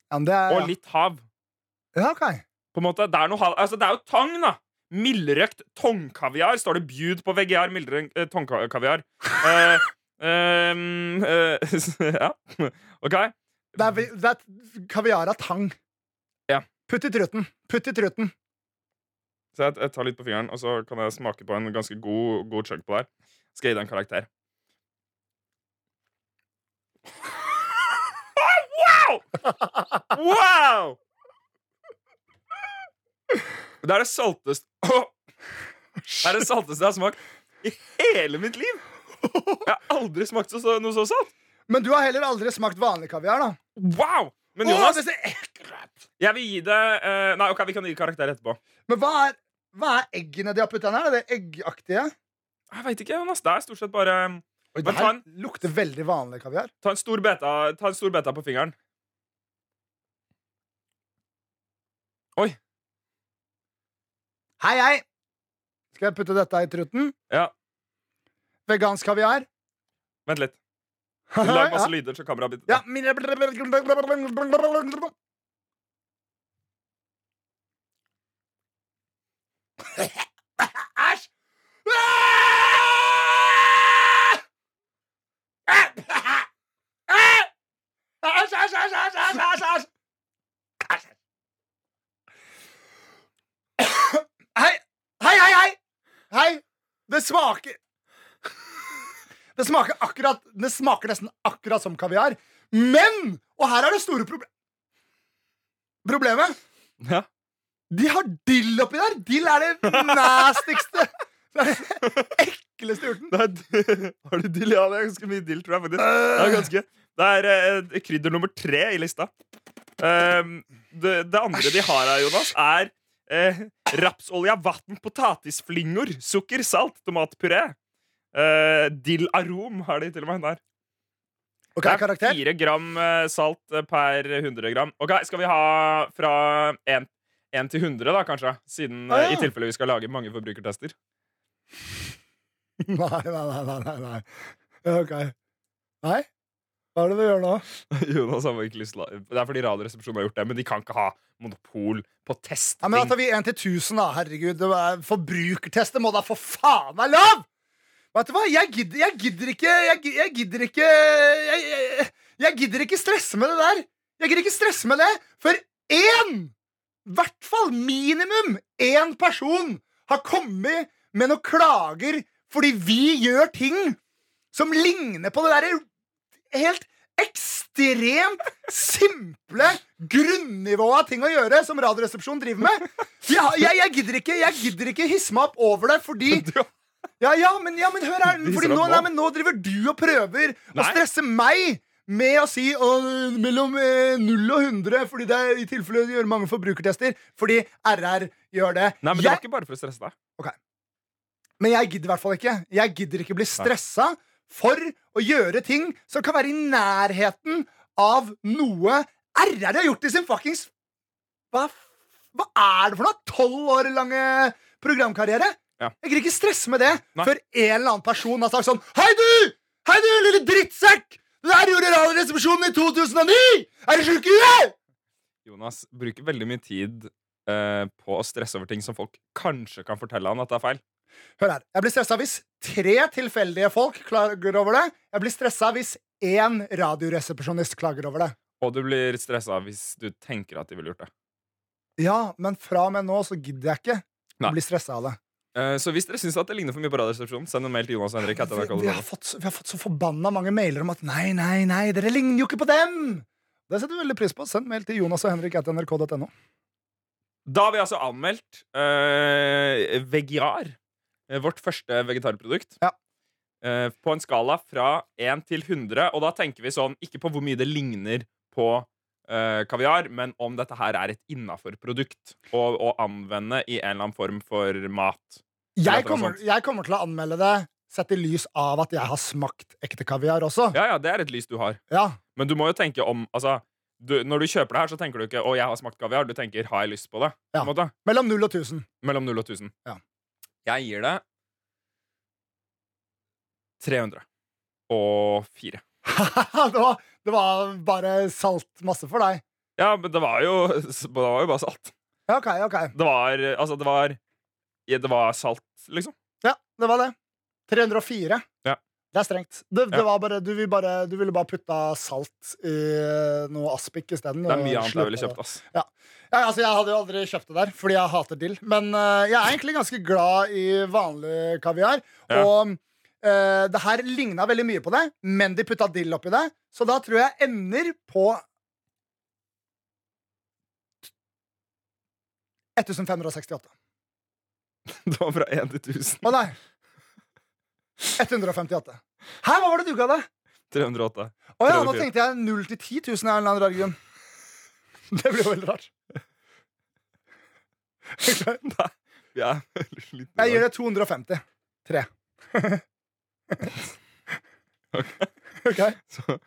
ja det er, og litt hav. ja, ok. På en måte, det er, noe, altså, det er jo tang, da. Mildrøkt tongkaviar står det bjud på VGR. Mildrøkt eh, tongkaviar. (laughs) Eh, ehm, eh, (laughs) ja. OK. Det er, det er kaviar av tang. Putt i truten. Putt i truten. Så jeg, jeg tar litt på fingeren, og så kan jeg smake på en ganske god, god chunk på der. Skal jeg gi deg en karakter. (laughs) wow! Wow! Det er det salteste Det er det salteste jeg har smakt i hele mitt liv. Jeg har aldri smakt så, så, noe så salt. Men du har heller aldri smakt vanlig kaviar, da. Wow! Men Jonas, det ser ekkelt ut! Jeg vil gi det eh, Nei, ok, vi kan gi karakter etterpå. Men hva er, hva er eggene de har putta her? Er det eggaktige? Jeg vet ikke, Jonas. Det er stort sett bare Oi, Men det ta her en- lukter veldig vanlig kaviar. Ta en stor beta, ta en stor beta på fingeren. Oi. Hei, hei! Skal jeg putte dette i truten? Ja, Vegansk kaviar. vent litt. (laughs) Lag masse ja. lyder, så kameraet blir Ja. mine- Æsj! Hei, hei, hei! Hei! Det smaker Det smaker akkurat Det smaker nesten akkurat som kaviar. Men! Og her er det store proble problemet. Ja. De har dill oppi der! Dill er det nastigste. Det er det ekleste urten. Har du dill? Ja, det er ganske mye dill, tror jeg. faktisk Det er, ganske, det er eh, krydder nummer tre i lista. Um, det, det andre de har her, Jonas, er eh, rapsolje, vann, potatisflingor, sukker, salt, tomatpuré. Uh, dill arom har de til og med der. Okay, Det er fire gram eh, salt eh, per 100 gram. Ok, Skal vi ha fra 1, til 100, da, kanskje? Siden Ah, eh, ja. i tilfelle vi skal lage mange forbrukertester. (laughs) Nei, nei, nei, nei, nei. Ok. Nei? Hva er det vi gjør nå? (laughs) Jonas har ikke lyst til å Det er fordi Radioresepsjonen har gjort det, men de kan ikke ha monopol på testing. Ja, men Da tar vi 1 til 1000, da. Herregud, det er- Forbrukertester må da for faen være lov! Vet du hva? Jeg gidder, jeg gidder ikke Jeg, jeg gidder ikke jeg, jeg, gidder ikke stresse med det der. Jeg gidder ikke stresse med det. For én, hvert fall minimum én person, har kommet med noen klager fordi vi gjør ting som ligner på det derre helt ekstremt simple grunnivået av ting å gjøre som Radioresepsjonen driver med. Jeg, jeg, jeg, gidder ikke, jeg gidder ikke hisse meg opp over det fordi (laughs) ja, ja, men, ja, men hør her. Fordi nå, nei, men nå driver du og prøver å stresse meg med å si å, mellom eh, 0 og 100, fordi det er i tilfelle de gjør mange forbrukertester. Fordi RR gjør det. Nei, men Det var jeg, ikke bare for å stresse deg. men jeg gidder i hvert fall ikke. Jeg gidder ikke bli stressa for å gjøre ting som kan være i nærheten av noe RR har gjort i sin fuckings Hva, f- hva er det for noe? Tolv år lange programkarriere? Ja. Jeg gidder ikke stresse med det Nei. før en eller annen person har sagt sånn Hei, du! Hei, du, lille drittsekk! Det der gjorde Radioresepsjonen i 2009! Er du sjuk i huet? Jonas bruker veldig mye tid eh, på å stresse over ting som folk kanskje kan fortelle han at det er feil. Hør her. Jeg blir stressa hvis tre tilfeldige folk klager over det. Jeg blir stressa hvis én radioresepsjonist klager over det. Og du blir stressa hvis du tenker at de ville gjort det. Ja, men fra og med nå så gidder jeg ikke å bli stressa av det. Eh, så hvis dere syns at det ligner for mye på Radioresepsjonen, send en mail til Jonas og Henrik. Vi, vi, har fått, så- vi har fått så forbanna mange mailer om at nei, nei, nei, dere ligner jo ikke på dem! Det setter vi veldig pris på. Send mail til Jonas og Henrik etter nrk.no. Da har vi altså anmeldt uh, Vegiar, eh, vårt første vegetarprodukt, Ja. uh, på en skala fra 1 til 100. Og da tenker vi sånn ikke på hvor mye det ligner på eh, kaviar, men om dette her er et innafor-produkt å, å anvende i en eller annen form for mat. Jeg kommer, jeg kommer til å anmelde det sett i lys av at jeg har smakt ekte kaviar også. Ja, ja, det er et lys du har. Ja. Men du må jo tenke om altså, du, Når du kjøper det her, så tenker du ikke 'Å, jeg har smakt kaviar'. Du tenker 'Har jeg lyst på det?' På Ja. måte. Mellom null og 1000. Mellom 0 og 1000. Ja. Jeg gir det 304. (laughs) det, var, det var bare salt masse for deg. Ja, men det var jo, det var jo bare salt. Ja, OK, OK. Det var Altså, det var ja, Det var salt, liksom. Ja, det var det. 304. Ja. Det er strengt. Det, det Ja. var bare, du, vil bare, du ville bare putta salt i noe aspik isteden. Det er mye annet jeg ville kjøpt, ass. Ja, altså Jeg hadde jo aldri kjøpt det der, fordi jeg hater dill. Men uh, jeg er egentlig ganske glad i vanlig kaviar. Ja. Og eh, det her ligna veldig mye på det, men de putta dill oppi det. Så da tror jeg ender på 1568. (laughs) Det var fra 1 til 1000. Å nei! 158. Hæ, hva var det du ga det? 308. Å ja, nå tenkte jeg 0 til 10 000 av en eller annen rar grunn. (laughs) Det blir jo veldig rart. (laughs) Nei, Jeg gir det 250. 3. OK? (laughs) Så-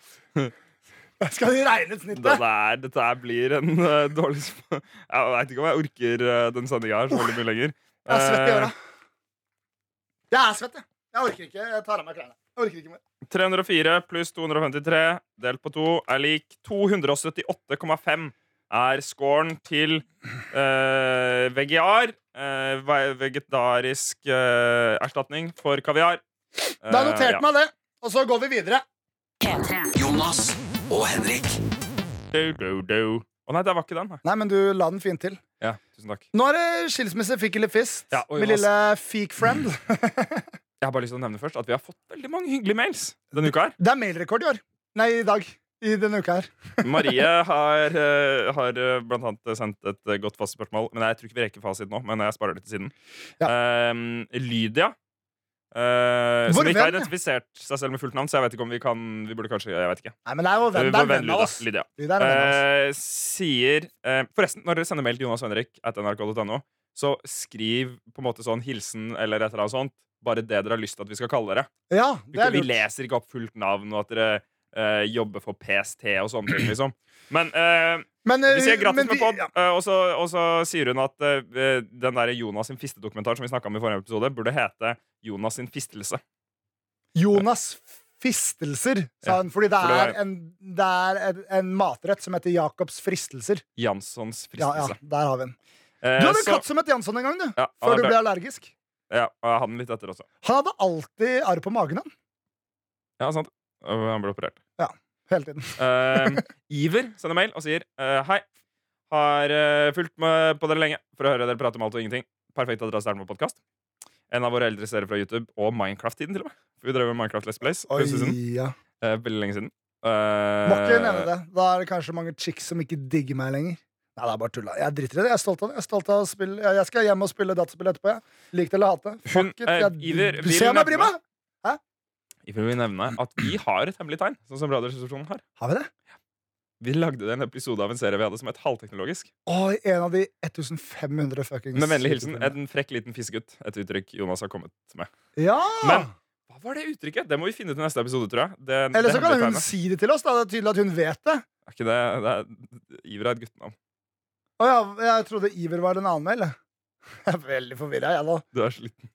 Skal vi regne ut snittet? Dette, der, dette blir en uh, dårlig Jeg veit ikke om jeg orker uh, den sendinga her så veldig mye lenger. Jeg er svett i Eh, øra. Jeg er svett, jeg. Jeg orker ikke. Jeg tar av meg klærne. Jeg orker ikke mer. 304 pluss 253 delt på 2 er lik 278,5 er scoren til uh, VGR. Uh, vegetarisk erstatning for kaviar. Da har jeg notert ja. meg det, og så går vi videre. Jonas og Henrik. Do, do, do. Å nei, det var ikke den. nei. Nei, men du la den fint til. Ja, tusen takk. Nå er det skilsmisse, fikk eller fist. Ja, og Min Jonas- lille feek friend. (laughs) Jeg har bare lyst til å nevne først at vi har fått veldig mange hyggelige mails denne uka. her Det er mailrekord i år. Nei, i dag. I denne uka her. (laughs) Marie har, eh, har eh, blant annet sendt et eh, godt fastspørsmål Men jeg tror ikke vi rekker fasit nå. Men jeg sparer det til siden. Eh, Lydia. Vår som ikke har identifisert seg selv med fullt navn, så jeg vet ikke om vi kan Vi burde kanskje Jeg vet ikke. Nei, men det er jo venn, det er venn av oss. Lydia. Lydia oss. Eh, sier uh, Forresten, når dere sender mail til Jonas Henrik at nrk.no, så skriv på en måte sånn hilsen eller et eller annet sånt. Bare det dere har lyst til at vi skal kalle dere. Ja, det er vi leser ikke opp fullt navn, og at dere eh, jobber for PST og sånne ting, liksom. Men uh, Men, uh, vi sier gratis med pod, ja. og, så, sier hun at den der Jonas sin fistedokumentar som vi snakket om i forrige episode, burde hete Jonas sin fistelse. Jonas Fistelser, sa Ja. Fordi det er, en, det er en, matrett som heter Jacobs fristelser. Janssons Ja, ja, fristelse. der har vi den. Du hadde en katt som het Jansson en gang, du. ja, Før du ble allergisk. Ja, og jeg hadde den litt etter også. Han hadde alltid arr på magen, han. Ja, sant. Han ble operert. Hele tiden. uh, (laughs) Iver sender mail og sier uh, Hei. Har uh, fulgt med på dere lenge for å høre dere prate om alt og ingenting. Perfekt adresse er med podkast. En av våre eldre seere fra YouTube og Minecraft-tiden, til og med. Vi drev med Minecraft Let's Plays Oi, ja. Eh, veldig lenge siden. Må ikke nevne det. Da er det kanskje mange chicks som ikke digger meg lenger. Nei, det er bare tulla. Jeg driter i det. Jeg er stolt av det. Jeg, stolt av å spille. jeg skal hjem og spille dataspill etterpå. Jeg. Lik det eller hate. Fuck it. Jeg, Iver, se om jeg bryr meg! Vil nevne at vi har et hemmelig tegn, sånn som Radioresepsjonen har. Har vi det? Vi lagde en episode av en serie vi hadde som het Halvteknologisk. Å, en av de 1500 fuckings Med vennlig hilsen en frekk liten fiskegutt. Et uttrykk Jonas har kommet med. Ja! Men- Hva var det uttrykket? Det må vi finne til neste episode, tror jeg. Det, Eller det så kan hun tegnet. si det til oss. Da. Det er tydelig at hun vet det. Er ikke det, det er, Iver er et guttenavn. Å ja, jeg trodde Iver var en annen eller? (laughs) Jeg er veldig forvirra, jeg nå. Du er sliten.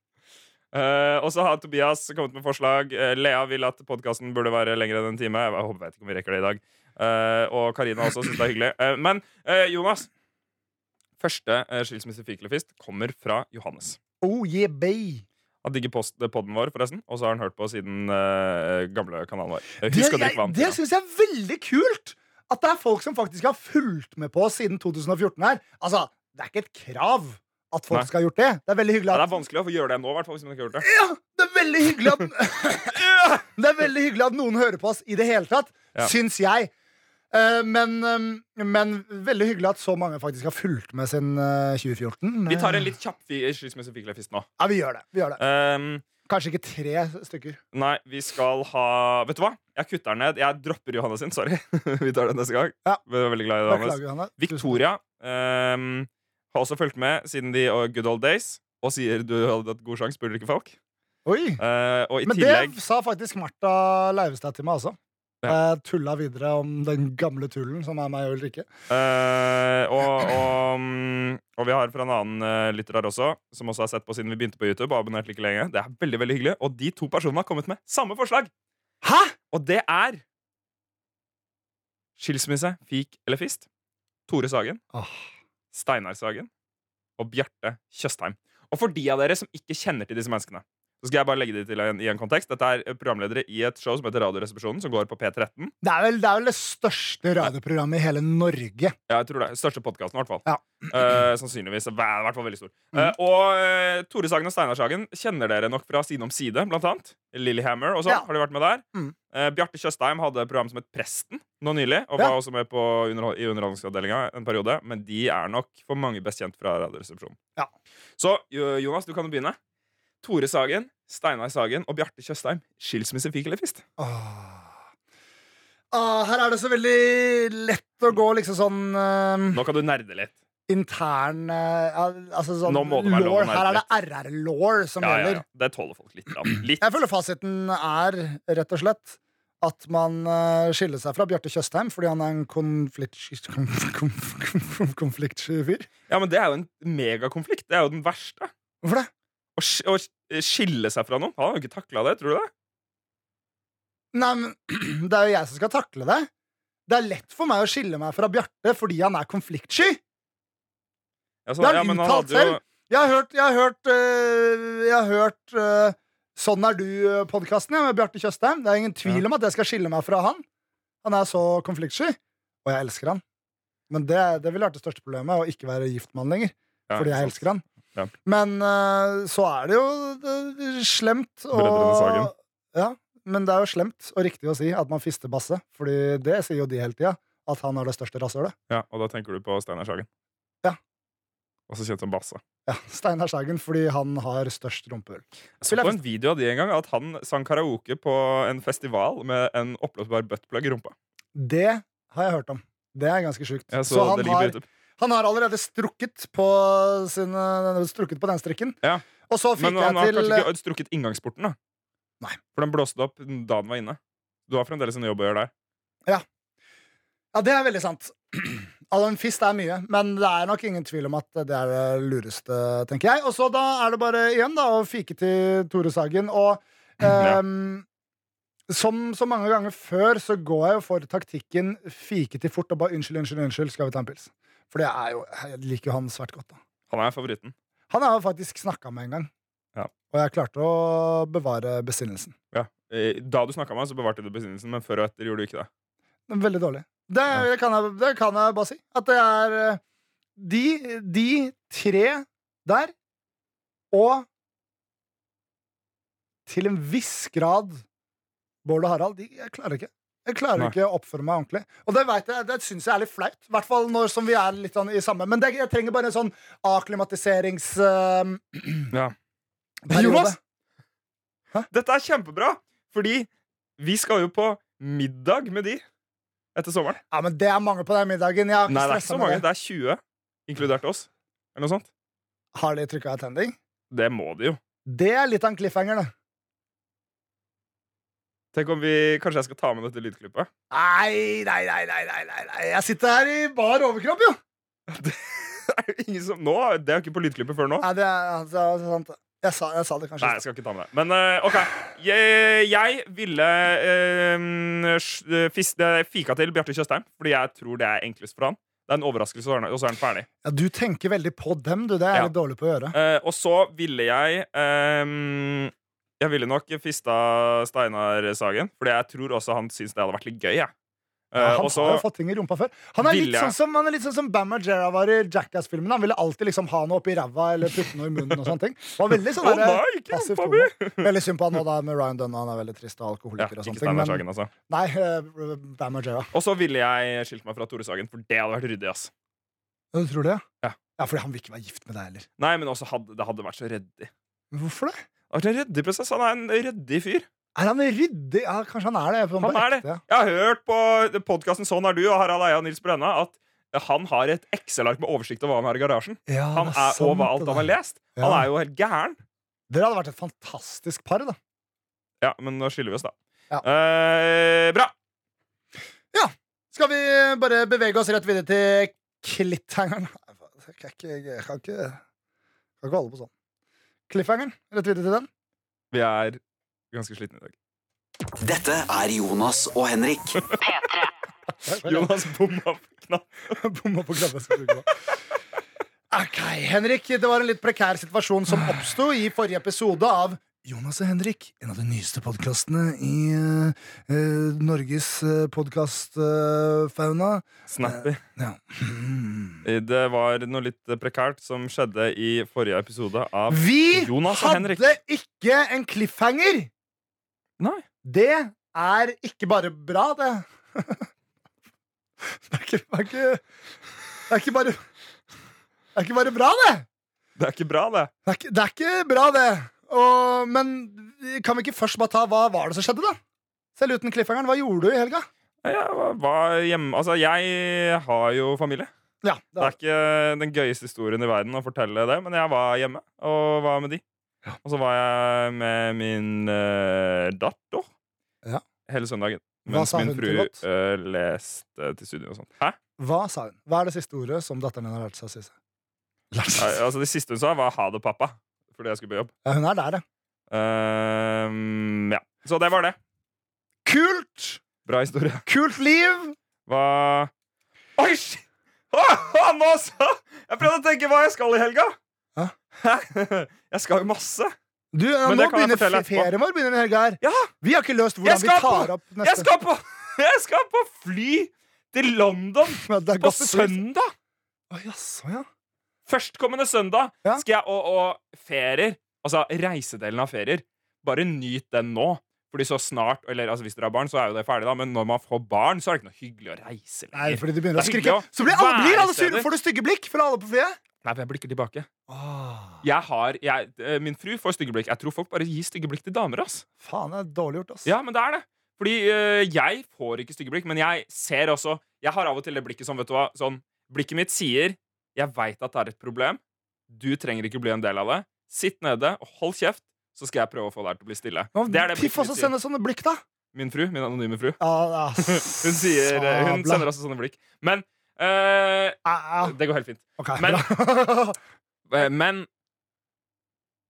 Eh, og så har Tobias kommet med forslag. Uh, Lea vil at podkasten burde være lengre enn en time. Jeg håper vet ikke om vi rekker det i dag. Uh, og Karina også syns det er hyggelig. Men Jonas, første uh, skilsmisse fiklefist kommer fra Johannes. Oh, yeah, bay. Han digger podden vår, forresten. Og så har han hørt på siden gamle kanalen vår. Husk Det, jeg, det syns jeg er veldig kult! At det er folk som faktisk har fulgt med på siden 2014 her. Altså, det er ikke et krav at folk Nei. skal ha gjort det. Det er veldig hyggelig Ja, det er vanskelig å få gjøre det nå, i hvert fall, hvis man ikke har gjort det. Ja, det er veldig hyggelig at (laughs) Det er veldig hyggelig at noen hører på oss i det hele tatt, Ja. syns jeg. Eh, men, eh, men veldig hyggelig at så mange faktisk har fulgt med siden eh, 2014. Vi tar en litt kjapp skilsmisse fiklefist nå. Ja, vi gjør det. Vi gjør det. Um, Kanskje ikke tre stykker. Nei, vi skal ha Vet du hva? Jeg kutter den ned. Jeg dropper Johannes sin. Sorry. (laughs) vi tar det neste gang. Ja. Vi er veldig glad i Johannes. Victoria ehm, har også fulgt med siden de uh, good old days og sier du hadde hatt god sjanse, burde ikke folk. Oi! Uh, og i Men tillegg det sa faktisk Martha Leivestad til meg også. Ja. Jeg tulla videre om den gamle tullen som er meg og Ulrikke. Uh, og, og, mm, og vi har fra en annen lytter her også, som også har sett på siden vi begynte på YouTube. og abonnert like lenge Det er veldig veldig hyggelig Og de to personene har kommet med samme forslag! Hæ?! Og det er Skilsmisse, fik eller fist. Tore Sagen. Åh. Steinar Sagen og Bjarte Tjøstheim. Og for de av dere som ikke kjenner til disse menneskene, så skal jeg bare legge det til en, i en kontekst. Dette er programledere i et show som heter Radioresepsjonen, som går på P13. Det er, vel, det er vel det største radioprogrammet i hele Norge. Ja, jeg tror det Største podkasten, i hvert fall. Ja. Uh, sannsynligvis. I hvert fall veldig stor. Mm. Uh, og uh, Tore Sagen og Steinar Sagen kjenner dere nok fra Side om side, blant annet. Lillehammer og sånn. Ja. Har de vært med der? Mm. Eh, Bjarte Tjøstheim hadde et program som het Presten nå nylig, og Ja. var også med på underhold i Underholdningsavdelinga en periode. Men de er nok for mange best kjent fra Radioresepsjonen. Ja. Så Jonas, du kan jo begynne. Tore Sagen, Steinar Sagen og Bjarte Tjøstheim. Skilsmisse, fikk eller fist? Åh. Ah, her er det så veldig lett å gå liksom sånn uh, Nå kan du nerde litt. intern uh, Altså sånn Nå må det law. Her er det RR-law som Ja, ja, gjelder. ja. Det tåler folk litt. Da. litt. Jeg føler fasiten er rett og slett at man uh, skiller seg fra Bjarte Tjøstheim fordi han er en konfliktsky konf, konf, konf, konfliktsky fyr. Ja, men Det er jo en megakonflikt. Det er jo den verste. Hvorfor det? Å, sk- å skille seg fra noen. Han har jo ikke takla det, tror du det? Nei, men (clears throat) Det er jo jeg som skal takle det. Det er lett for meg å skille meg fra Bjarte fordi han er konfliktsky. Ja, så, Det har ja, han men han uttalt selv. jo. Jeg har hørt, jeg har hørt, øh, jeg har hørt øh, Sånn er du-podkasten med Bjarte Tjøstheim. Det er ingen tvil om at jeg skal skille meg fra han. Han er så konfliktsky, og jeg elsker han. Men det, det ville vært det største problemet, å ikke være gift med han lenger. Ja, fordi jeg elsker han. Ja. Men øh, så er det jo slemt og Ja, men det er jo slemt og riktig å si at man fister basse, Fordi det sier jo de hele tida. At han har det største rasshølet. Ja, Og da tenker du på Steinar Sagen. Ja. Også kjent som Basse. Ja, Steinar Sagen fordi han har størst rumpehull. Jeg så på en video av de en gang at han sang karaoke på en festival med en oppblåsbar buttplug i rumpa. Det har jeg hørt om. Det er ganske sjukt. Ja, så, Så han har. Han har allerede strukket på, sin, øh, strukket på den strikken. Ja. Og så fikk Men han jeg har til kanskje ikke strukket inngangsporten, da. Nei. For den blåste opp da den var inne. Du har fremdeles en jobb å gjøre der. Ja, det er veldig sant. (clears throat) Alan fist er mye, men det er nok ingen tvil om at det er det lureste, tenker jeg. Og så da er det bare igjen da å fike til Tore Sagen. Og (clears throat) Ja. ehm, som så mange ganger før så går jeg jo for taktikken fike til fort og bare unnskyld, unnskyld, unnskyld, skal vi ta en pils? For det er jo, jeg liker jo han svært godt. da Han er favoritten. Han har jo faktisk snakka med en gang. Ja. Og jeg klarte å bevare besinnelsen. Ja. Eh, Da du snakka med ham, så bevarte du besinnelsen, men før og etter gjorde du ikke det. Veldig dårlig. Det, det, kan jeg, det kan jeg bare si. At det er eh, de, de tre der, og til en viss grad Bård og Harald, de, jeg klarer ikke. Jeg klarer Nei. ikke å oppføre meg ordentlig. Og det vet jeg, det syns jeg er litt flaut. I hvert fall når som vi er litt sånn i samme Men det, jeg trenger bare en sånn akklimatiserings... Uh, (clears throat) Ja. Jonas! Jonas! Dette er kjempebra! Fordi vi skal jo på middag med de etter sommeren. Ja, men det er mange på den middagen. Nei, det er ikke så mange. det. Det er 20, inkludert oss. Eller noe sånt. Har de trykka attending? Det må de jo. Det er litt av en cliffhanger, det. Tenk om vi, Kanskje jeg skal ta med dette lydklippet? Nei, nei, nei, nei, nei, nei. Jeg sitter her i bar overkropp, jo! (laughs) Det er jo ingen som Nå, det er jo ikke på lydklippet før nå. Nei, det er altså, sant. Jeg sa, jeg sa det kanskje. Nei, jeg skal ikke ta med det. Men eh, OK. Jeg, jeg ville uh, fiste, fika til Bjarte Tjøstheim, fordi jeg tror det er enklest for han. Det er en overraskelse, og så er den ferdig. Ja, du tenker veldig på dem, du. Det er jeg Ja. litt dårlig på å gjøre. Uh, og så ville jeg ehm, Jeg ville nok fista Steinar Sagen, Fordi jeg tror også han syns det hadde vært litt gøy. Eh, Ja, han og har jo fått ting i rumpa før. Han er litt sånn som, han er litt sånn som Bam Margera var i Jackass-filmen. Han ville alltid liksom ha noe oppi ræva eller putte noe i munnen. og sånne ting Var veldig sånn oh, nei, passivt! (laughs) Veldig synd på han nå da med Ryan Dunn. Han er veldig trist og ja, alkoholiker. og ikke sånne ting men, Sagen, altså. Nei, uh, Bam Margera. Og så ville jeg skilt meg fra Tore Sagen, for det hadde vært ryddig. ass Ja, du tror det? Ja. ja, fordi han vil ikke være gift med deg heller. Nei, men også hadde, det hadde vært så reddig. Hvorfor det? Det er en ryddig prosess. Han er en ryddig fyr. Er han ryddig? Ja, kanskje han er det. Han er det. Jeg har hørt på podkasten Sånn er du og Harald Eia og Nils Brenna at han har et Excel-ark med oversikt over hva han har i garasjen. Ja, Han er sant, over alt han har lest. Ja. Han er jo helt gæren. Dere hadde vært et fantastisk par, da. Ja, men nå skiller vi oss, da. Ja. Eh, bra. Skal vi bare bevege oss rett videre til klitthengeren? Jeg kan ikke, jeg kan ikke, jeg kan ikke holde på sånn. Cliffhangeren. Rett videre til den. Vi er ganske slitne i dag. Dette er Jonas og Henrik. (laughs) P3. (laughs) Jonas bomma på knapp. (laughs) Bomma på knappen. Ok, Henrik, det var en litt prekær situasjon som oppsto i forrige episode av Jonas og Henrik, en av de nyeste podkastene i eh, eh, Norges podkastfauna. Snappy. ja. Det var noe litt prekært som skjedde i forrige episode av Vi Jonas og Henrik. Vi hadde ikke en cliffhanger! Nei. Det er ikke bare bra, det. (laughs) Det er ikke, det er ikke, det er ikke bare Det er ikke bare bra, det! Det er ikke bra, det. Det er ikke, det er ikke bra, det. Og, men kan vi ikke først bare ta hva var det som skjedde, da? Selv uten cliffhangeren, hva gjorde du i helga? Jeg var- hjemme Altså, jeg har jo familie. Ja, Det er ikke den gøyeste historien i verden å fortelle det, men jeg var hjemme og var med de. Og så var jeg med min uh, datter Ja. hele søndagen. Mens min fru uh, leste til studio og sånt. Hæ? Hva sa hun? Hva er det siste ordet som datteren din har lært seg å si? seg? Lært Ja, altså Det siste hun sa, var 'ha det, pappa'. Fordi jeg skulle på jobb. Ja, hun er der, ja. Um, ja. Så det var det. Kult! Bra historie. Kult liv! Hva Oi, shit! Åh, nå så! Jeg prøvde å tenke hva jeg skal i helga. Hæ? (laughs) Jeg skal jo masse. Du, ja, nå begynner ferien vår begynner i helga her. Ja, Vi har ikke løst hvordan vi tar på- opp neste jeg skal på, (laughs) jeg skal på fly til London Ja, på søndag. Å, jaså, ja. Førstkommende søndag skal jeg og, og ferier, altså reisedelen av ferier, bare nyt den nå. Fordi så snart, eller altså Hvis dere har barn, så er jo det ferdig, da men når man får barn, så er det ikke noe hyggelig å reise Nei, fordi du begynner å Det skrike. Så blir alle, blir alle sure. Får du stygge blikk fra alle på flyet? Nei, for jeg blikker tilbake. Åh, Jeg har, jeg, eh, Min fru får stygge blikk. Jeg tror folk bare gir stygge blikk til damer. ass faen, det er dårlig gjort, ass. Ja, men det er det. Fordi øh, jeg får ikke stygge blikk, men jeg ser også Jeg har av og til det blikket som, vet du hva Sånn, Blikket mitt sier Jeg veit at det er et problem. Du trenger ikke bli en del av det. Sitt nede og hold kjeft, så skal jeg prøve å få deg til å bli stille. Nå, Det er det Piff også sende sender sånne blikk, da. Min fru, min anonyme fru. Ah, ja, (laughs) Hun, sier, eh, hun sender også sånne blikk. Men eh, ah, ah. Det går helt fint. Okay. Men- (laughs) Eh, Men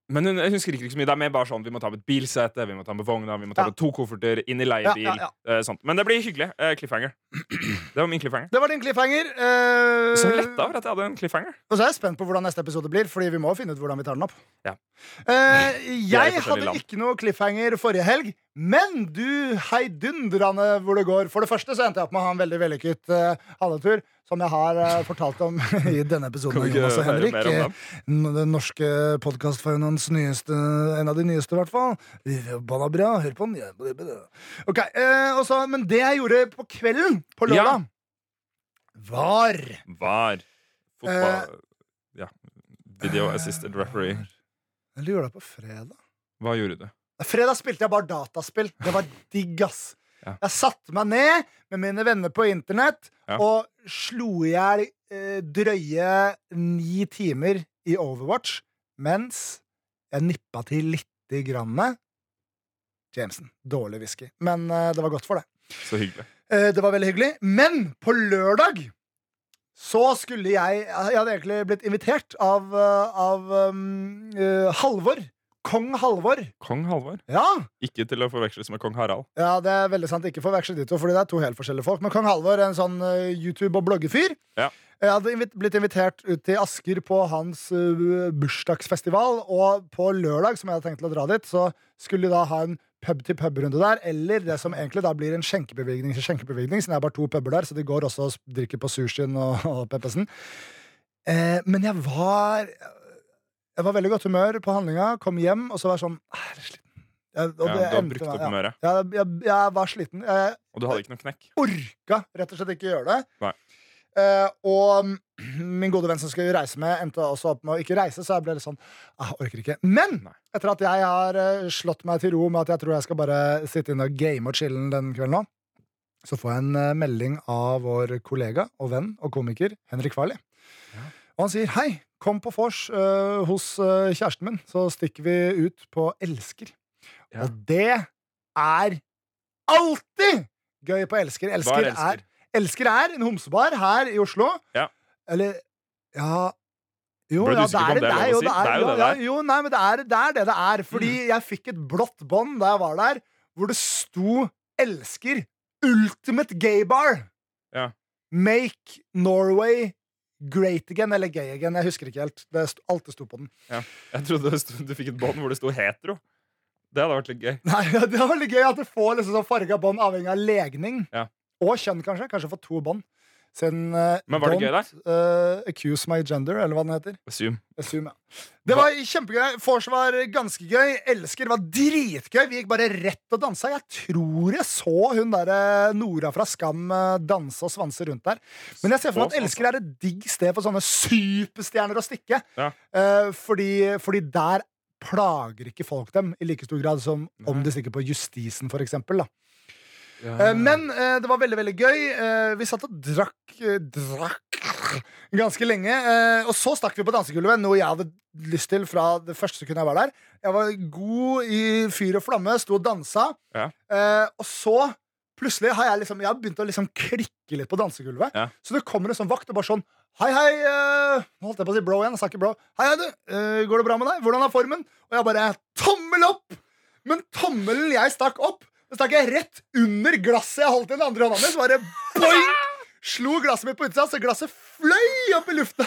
men hun, hun skriker ikke så mye. Det er mer bare sånn vi må ta med et bilsete, vi må ta med vogna, vi må ta Ja. med to kofferter, inn i leiebil. Ja, ja, eh, sånt. Men det blir hyggelig. Eh, cliffhanger. (clears throat) Det var min cliffhanger. Det var din cliffhanger. Eh, Så letta over at jeg hadde en cliffhanger. Og så er jeg spent på hvordan neste episode blir, Fordi vi må finne ut hvordan vi tar den opp. Ja. Eh, jeg hadde ikke noe cliffhanger forrige helg, men du heidundrende hvor det går. For det første så endte jeg opp med å ha en veldig vellykket uh, halletur, som jeg har uh, fortalt om (laughs) i denne episoden av Jonas og Henrik. den? Eh, norske podkastfaunaens nyeste, en av de nyeste, i hvert fall. Banna bra, hør på den. Ja, bra, bra. Ok, eh, og så- Men det jeg gjorde på kvelden på Ja. var Var fotball Eh, Ja. Video assisted referee. Eller gjorde det på fredag? Hva gjorde du? Fredag spilte jeg bare dataspill. Det var digg, ass. Ja. Jeg satte meg ned med mine venner på internett Ja. og slo i hjel eh, drøye ni timer i Overwatch mens jeg nippa til lite grann Jameson. Dårlig whisky. Men eh, det var godt for det. Så hyggelig. Eh, det var veldig hyggelig. Men på lørdag så skulle jeg Jeg hadde egentlig blitt invitert av, eh, av um, uh, Halvor Kong Halvor. Kong Halvor. Ja, Ikke til å forveksles med kong Harald. ja, det er veldig sant. Ikke forveksle de to, fordi det er to helt forskjellige folk. Men kong Halvor er en sånn uh, YouTube- og bloggefyr. Ja. Jeg hadde blitt invitert ut til Asker på hans uh, bursdagsfestival. Og på lørdag, som jeg hadde tenkt til å dra dit, så skulle de da ha en pub-til-pub-runde der. Eller det som egentlig da blir en skjenkebevilgning til skjenkebevilgning, siden det er bare to puber der, så de går også og drikker på sushien og, (laughs) og Peppesen. Eh, men jeg var Jeg var veldig godt humør på handlinga. Kom hjem, og så var jeg sånn «Ah, Jeg er sliten. Jeg, og Ja, det du har brukt opp humøret. Ja, jeg, jeg, jeg var sliten. Jeg Og du hadde ikke noen knekk. orka rett og slett ikke gjøre det. Nei. Uh, og (clears throat) min gode venn som skulle reise med, endte også opp med å ikke reise, så jeg ble litt sånn Jeg orker ikke. Men etter at jeg har eh, slått meg til ro med at jeg tror jeg skal bare sitte inne og game og chille'n den kvelden nå, så får jeg en uh, melding av vår kollega og venn og komiker Henrik Farley. Og han sier hei, kom på vors uh, hos uh, kjæresten min, så stikker vi ut på Elsker. Ja. Og det er alltid gøy på Elsker. Elsker er elsker? er Elsker er en homsebar her i Oslo. Ja. Eller Ja Jo, ja, det er om det er jo? Det er jo ja, det jo, nei, men det er, det er det det er. Fordi jeg fikk et blått bånd da jeg var der, hvor det sto 'Elsker Ultimate Gay Bar'. Ja. Make Norway great again, eller gay again. Jeg husker ikke helt. Det sto, alt det sto på den. Jeg trodde det sto, du fikk et bånd hvor det sto hetero. Det hadde vært litt gøy. Nei, (laughs) Det var litt gøy at du får liksom sånn farga bånd avhengig av legning. Ja. Og kjønn, kanskje. Kanskje få to bånd. Siden uh, Men var det gøy, der? Eh, accuse my gender, eller hva den heter. Assume. Assume, ja. Det var kjempegøy. Vors var ganske gøy. Elsker var dritgøy. Vi gikk bare rett og dansa. Jeg tror jeg så hun derre Nora fra Skam eh, danse og svanse rundt der. Men jeg ser for meg at Elsker er et digg sted for sånne superstjerner å stikke. Ja. Uh, fordi, fordi der plager ikke folk dem i like stor grad som om de stikker på Justisen, for eksempel. Da. Eh, Men eh, det var veldig veldig gøy. Eh, vi satt og drakk, drakk ganske lenge. og så stakk vi på dansegulvet, noe jeg hadde lyst til fra det første sekundet jeg var der. Jeg var god i fyr og flamme, sto og dansa. Ja. Og så plutselig har jeg liksom Jeg har begynt å liksom klikke litt på dansegulvet. Ja. Så det kommer en sånn vakt og bare sånn Hei, hei. Uh, holdt jeg på å si bro igjen. Jeg sa ikke bro. Hei, hei, du. Uh, går det bra med deg? Hvordan er formen? Og jeg bare Tommel opp! Men tommelen jeg stakk opp, den stakk jeg rett under glasset jeg holdt i den andre hånda mi. Så bare boing! Slo glasset mitt på utsida, så glasset fløy opp i lufta.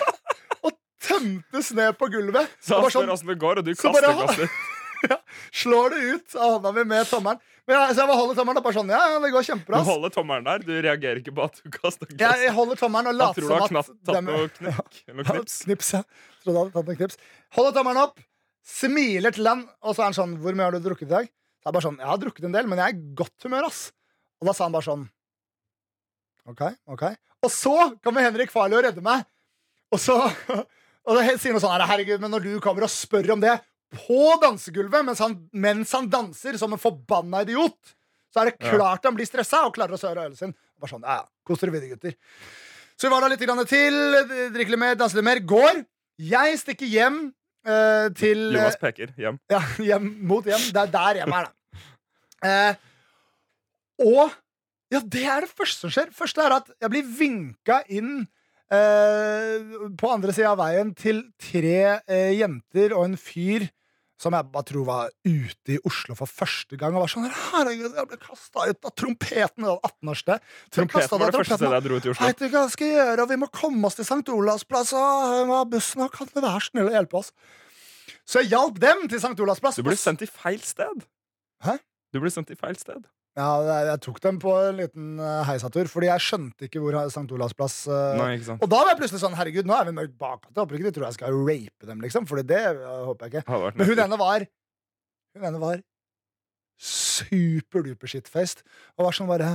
Og tømtes ned på gulvet. Så han var spør sånn, åssen det går, og du så kaster bare- glasset. (laughs) slår det ut av hånda mi med tommelen. Men jeg, så jeg bare holder tommelen og bare sånn, ja, ja, det går kjempebra. Du holder tommelen der. Du reagerer ikke på at du kaster Jeg, glasset. jeg holder tommelen og later som at tatt dem- noe knekk. Eller noe knips. knips, ja. Trodde jeg hadde tatt noen knips. Holder tommelen opp, smiler til den, og så er han sånn Hvor mye har du drukket i dag? Så jeg bare sånn, Jeg har drukket en del, men jeg er i godt humør, ass. Og da sa han bare sånn OK, OK. Og så kommer Henrik Farley og redder meg. Og så (laughs) Og det sier noe sånn Herregud, men når du kommer og spør om det på dansegulvet mens han, mens han danser som en forbanna idiot, så er det klart han blir stressa og klarer å søre ølen sin. Bare sånn, ja, ja, Kos dere videre, gutter. Så vi var der litt grann til, drikke litt mer, danser litt mer. Går. Jeg stikker hjem eh, til eh, Jonas peker hjem. (laughs) ja, hjem mot hjem. Det er der hjemme er, da. Uh, og ja, det er det første som skjer. Første er at jeg blir vinka inn eh, på andre sida av veien til tre eh, jenter og en fyr som jeg bare tror var ute i Oslo for første gang. Og var sånn Herregud, jeg ble kasta ut av trompeten! Det var 18-årssted. Trompeten var det første stedet jeg dro ut i Oslo. Veit ikke hva jeg skal gjøre, og vi må komme oss til St. Olavs plass. Og er bussen, og kan du være snill å hjelpe oss? Så jeg hjalp dem til St. Olavs plass. Du ble sendt i feil sted. Hæ? Du ble sendt i feil sted. Ja, jeg, tok dem på en liten uh, heisatur, fordi jeg skjønte ikke hvor St. Olavs plass uh, Nei, ikke sant. Og da var jeg plutselig sånn Herregud, nå er vi mørkt bak Jeg håper ikke de tror jeg skal rape dem, liksom. Fordi det uh, håper jeg ikke. Men hun ene var Hun ene var superduper shitfaced. Og var sånn bare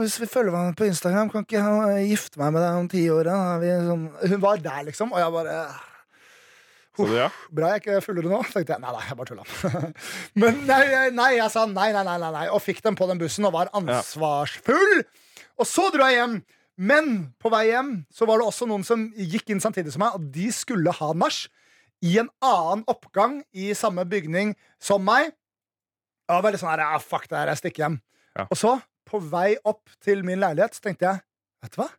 Hvis vi følger hverandre på Instagram, kan ikke jeg gifte meg med deg om ti år? sånn? Hun var der, liksom. Og jeg bare Du ja? Bra jeg ikke er fullere nå. tenkte jeg, Nei, nei, jeg bare tulla. (laughs) Men nei, nei, jeg sa nei, nei, nei, nei, og fikk dem på den bussen og var ansvarsfull. Og så dro jeg hjem. Men på vei hjem så var det også noen som gikk inn samtidig som meg, og de skulle ha nach i en annen oppgang i samme bygning som meg. Jeg var veldig sånn her, ja, fuck det her, jeg stikker hjem. Ja. Og så, på vei opp til min leilighet, så tenkte jeg, vet du hva?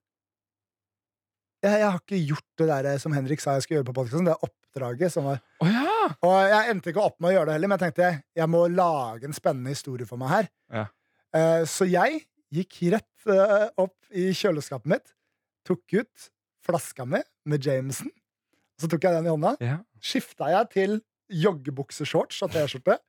Jeg, jeg har ikke gjort det der som Henrik sa jeg skulle gjøre på podkasten. det oppdraget som var oh, ja! Og jeg endte ikke opp med å gjøre det heller, men jeg tenkte jeg må lage en spennende historie for meg her. Ja. Uh, så jeg gikk rett uh, opp i kjøleskapet mitt, tok ut flaska mi med Jameson, så tok jeg den i hånda, Ja. skifta jeg til joggebukseshorts og T-skjorte,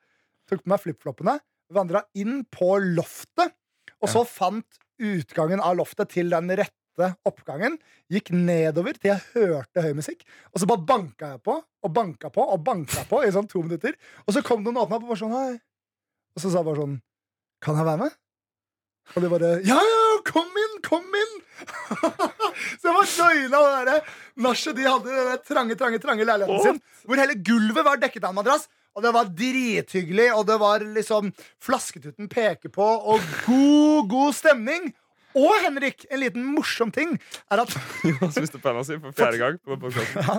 tok på meg flipfloppene, vandra inn på loftet, og så fant utgangen av loftet til den rette oppgangen, gikk nedover til jeg hørte høy musikk, og så bare banka jeg på og banka på og banka på i sånn to minutter, og så kom noen og åpna opp og sånn hei. Og så sa jeg bare sånn Kan jeg være med? Og de bare Ja, ja, kom inn, kom inn! (laughs) så jeg var joina det derre nachet de hadde i den trange, trange, trange leiligheten sin, hvor hele gulvet var dekket av en madrass. Og det var drithyggelig, og det var liksom Flasketuten peker på, og god, god stemning. Og Henrik, en liten morsom ting er at, (laughs) Jonas miste penna si for fjerde gang. på ja,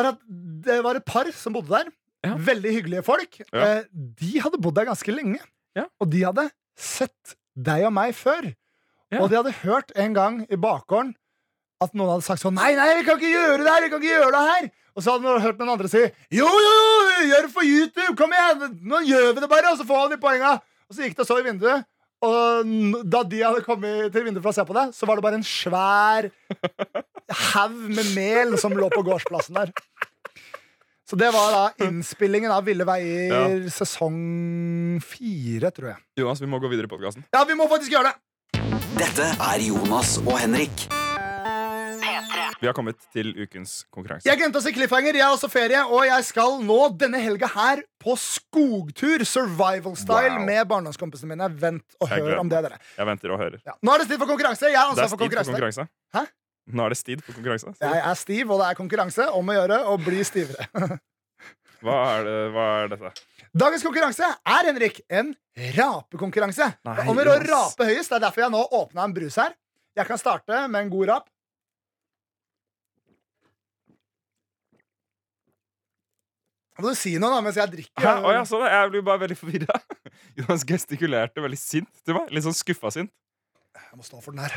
er at det var et par som bodde der. Ja. Veldig hyggelige folk. Ja. Eh, De hadde bodd der ganske lenge. Ja. Og de hadde sett deg og meg før. Og de hadde hørt en gang i bakgården at noen hadde sagt sånn Nei, nei, vi kan ikke gjøre det her! Vi kan ikke gjøre det her! Og så hadde de hørt noen andre si Jo, jo, jo, gjør det for YouTube! Kom igjen! Nå gjør vi det bare, og så får vi de poenga! Og så gikk det og så i vinduet, og da de hadde kommet til vinduet for å se på det, så var det bare en svær haug med mel som lå på gårdsplassen der. Så det var da innspillingen av Ville veier sesong fire, tror jeg. Jonas, vi må gå videre i podkasten. Ja, vi må faktisk gjøre det! Dette er Jonas og Henrik. Vi har kommet til ukens konkurranse. Jeg glemte å si cliffhanger. Jeg har også ferie, og jeg skal nå denne helga her på skogtur. Survival style Wow. med barndomskompisene mine. Vent og hør om det, dere. Jeg venter og hører. Ja. Nå er det tid for konkurranse. Jeg har er ansvar for stid for konkurranse. konkurranse. Hæ? Nå er det stid for konkurranse. Jeg er stiv, og det er konkurranse om å gjøre å bli stivere. (laughs) Hva er, det, hva er dette? Dagens konkurranse er Henrik, en rapekonkurranse. Om å rape høyest. Det er derfor jeg nå åpna en brus her. Jeg kan starte med en god rap. Må du si noe da mens jeg drikker? Hæ? Å, ja, sånn, jeg blir bare veldig forvirra. (laughs) Jonas gestikulerte veldig sint til meg. Litt sånn skuffa sint. Jeg må stå for den her.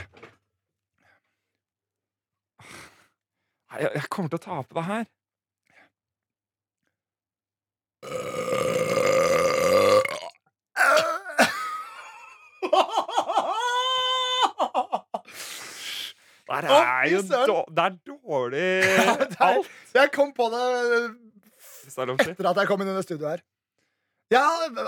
Jeg, jeg kommer til å tape det her. (laughs) Det er jo dårlig (laughs) alt. Jeg kom på det Hvis det er lov å si. etter at jeg kom inn under studioet her. Ja,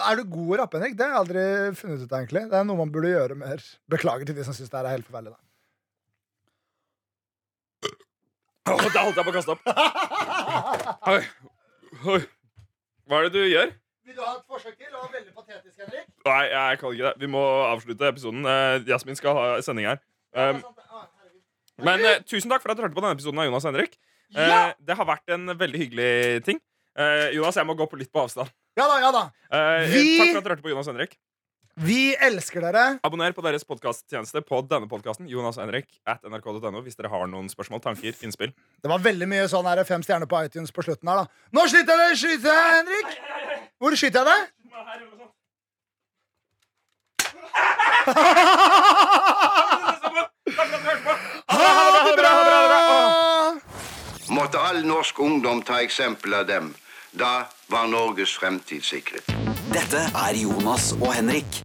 Er du god å rappe, Henrik? Det har jeg aldri funnet ut egentlig Det er noe man burde gjøre mer. Beklager til de som syns det her er helt forferdelig. da oh, Da holdt jeg på å kaste opp. Oi. Oi. Hva er det du gjør? Vil du ha et forsøk til? Det var veldig patetisk, Henrik. Nei, jeg kan ikke det. Vi må avslutte episoden. Eh, Jasmin skal ha sending her. Um, men uh, tusen takk for at du hørte på denne episoden av Jonas og Henrik. Uh, Ja! Det har vært en veldig hyggelig ting. Eh, Jonas, jeg må gå på litt på avstand. Ja da, ja da. Uh, Vi- Takk for at du hørte på Jonas Henrik. Vi elsker dere. Abonner på deres podkasttjeneste på denne podkasten, Jonas Henrik, at nrk.no, hvis dere har noen spørsmål, tanker, innspill. Det var veldig mye sånn her fem stjerner på iTunes på slutten her, da. Nå skyter jeg deg! Skyter jeg, Henrik! Hvor skyter jeg deg? Ha det bra! Måtte all norsk ungdom ta eksempel av dem. Da var Norges fremtid sikret. Dette er Jonas og Henrik.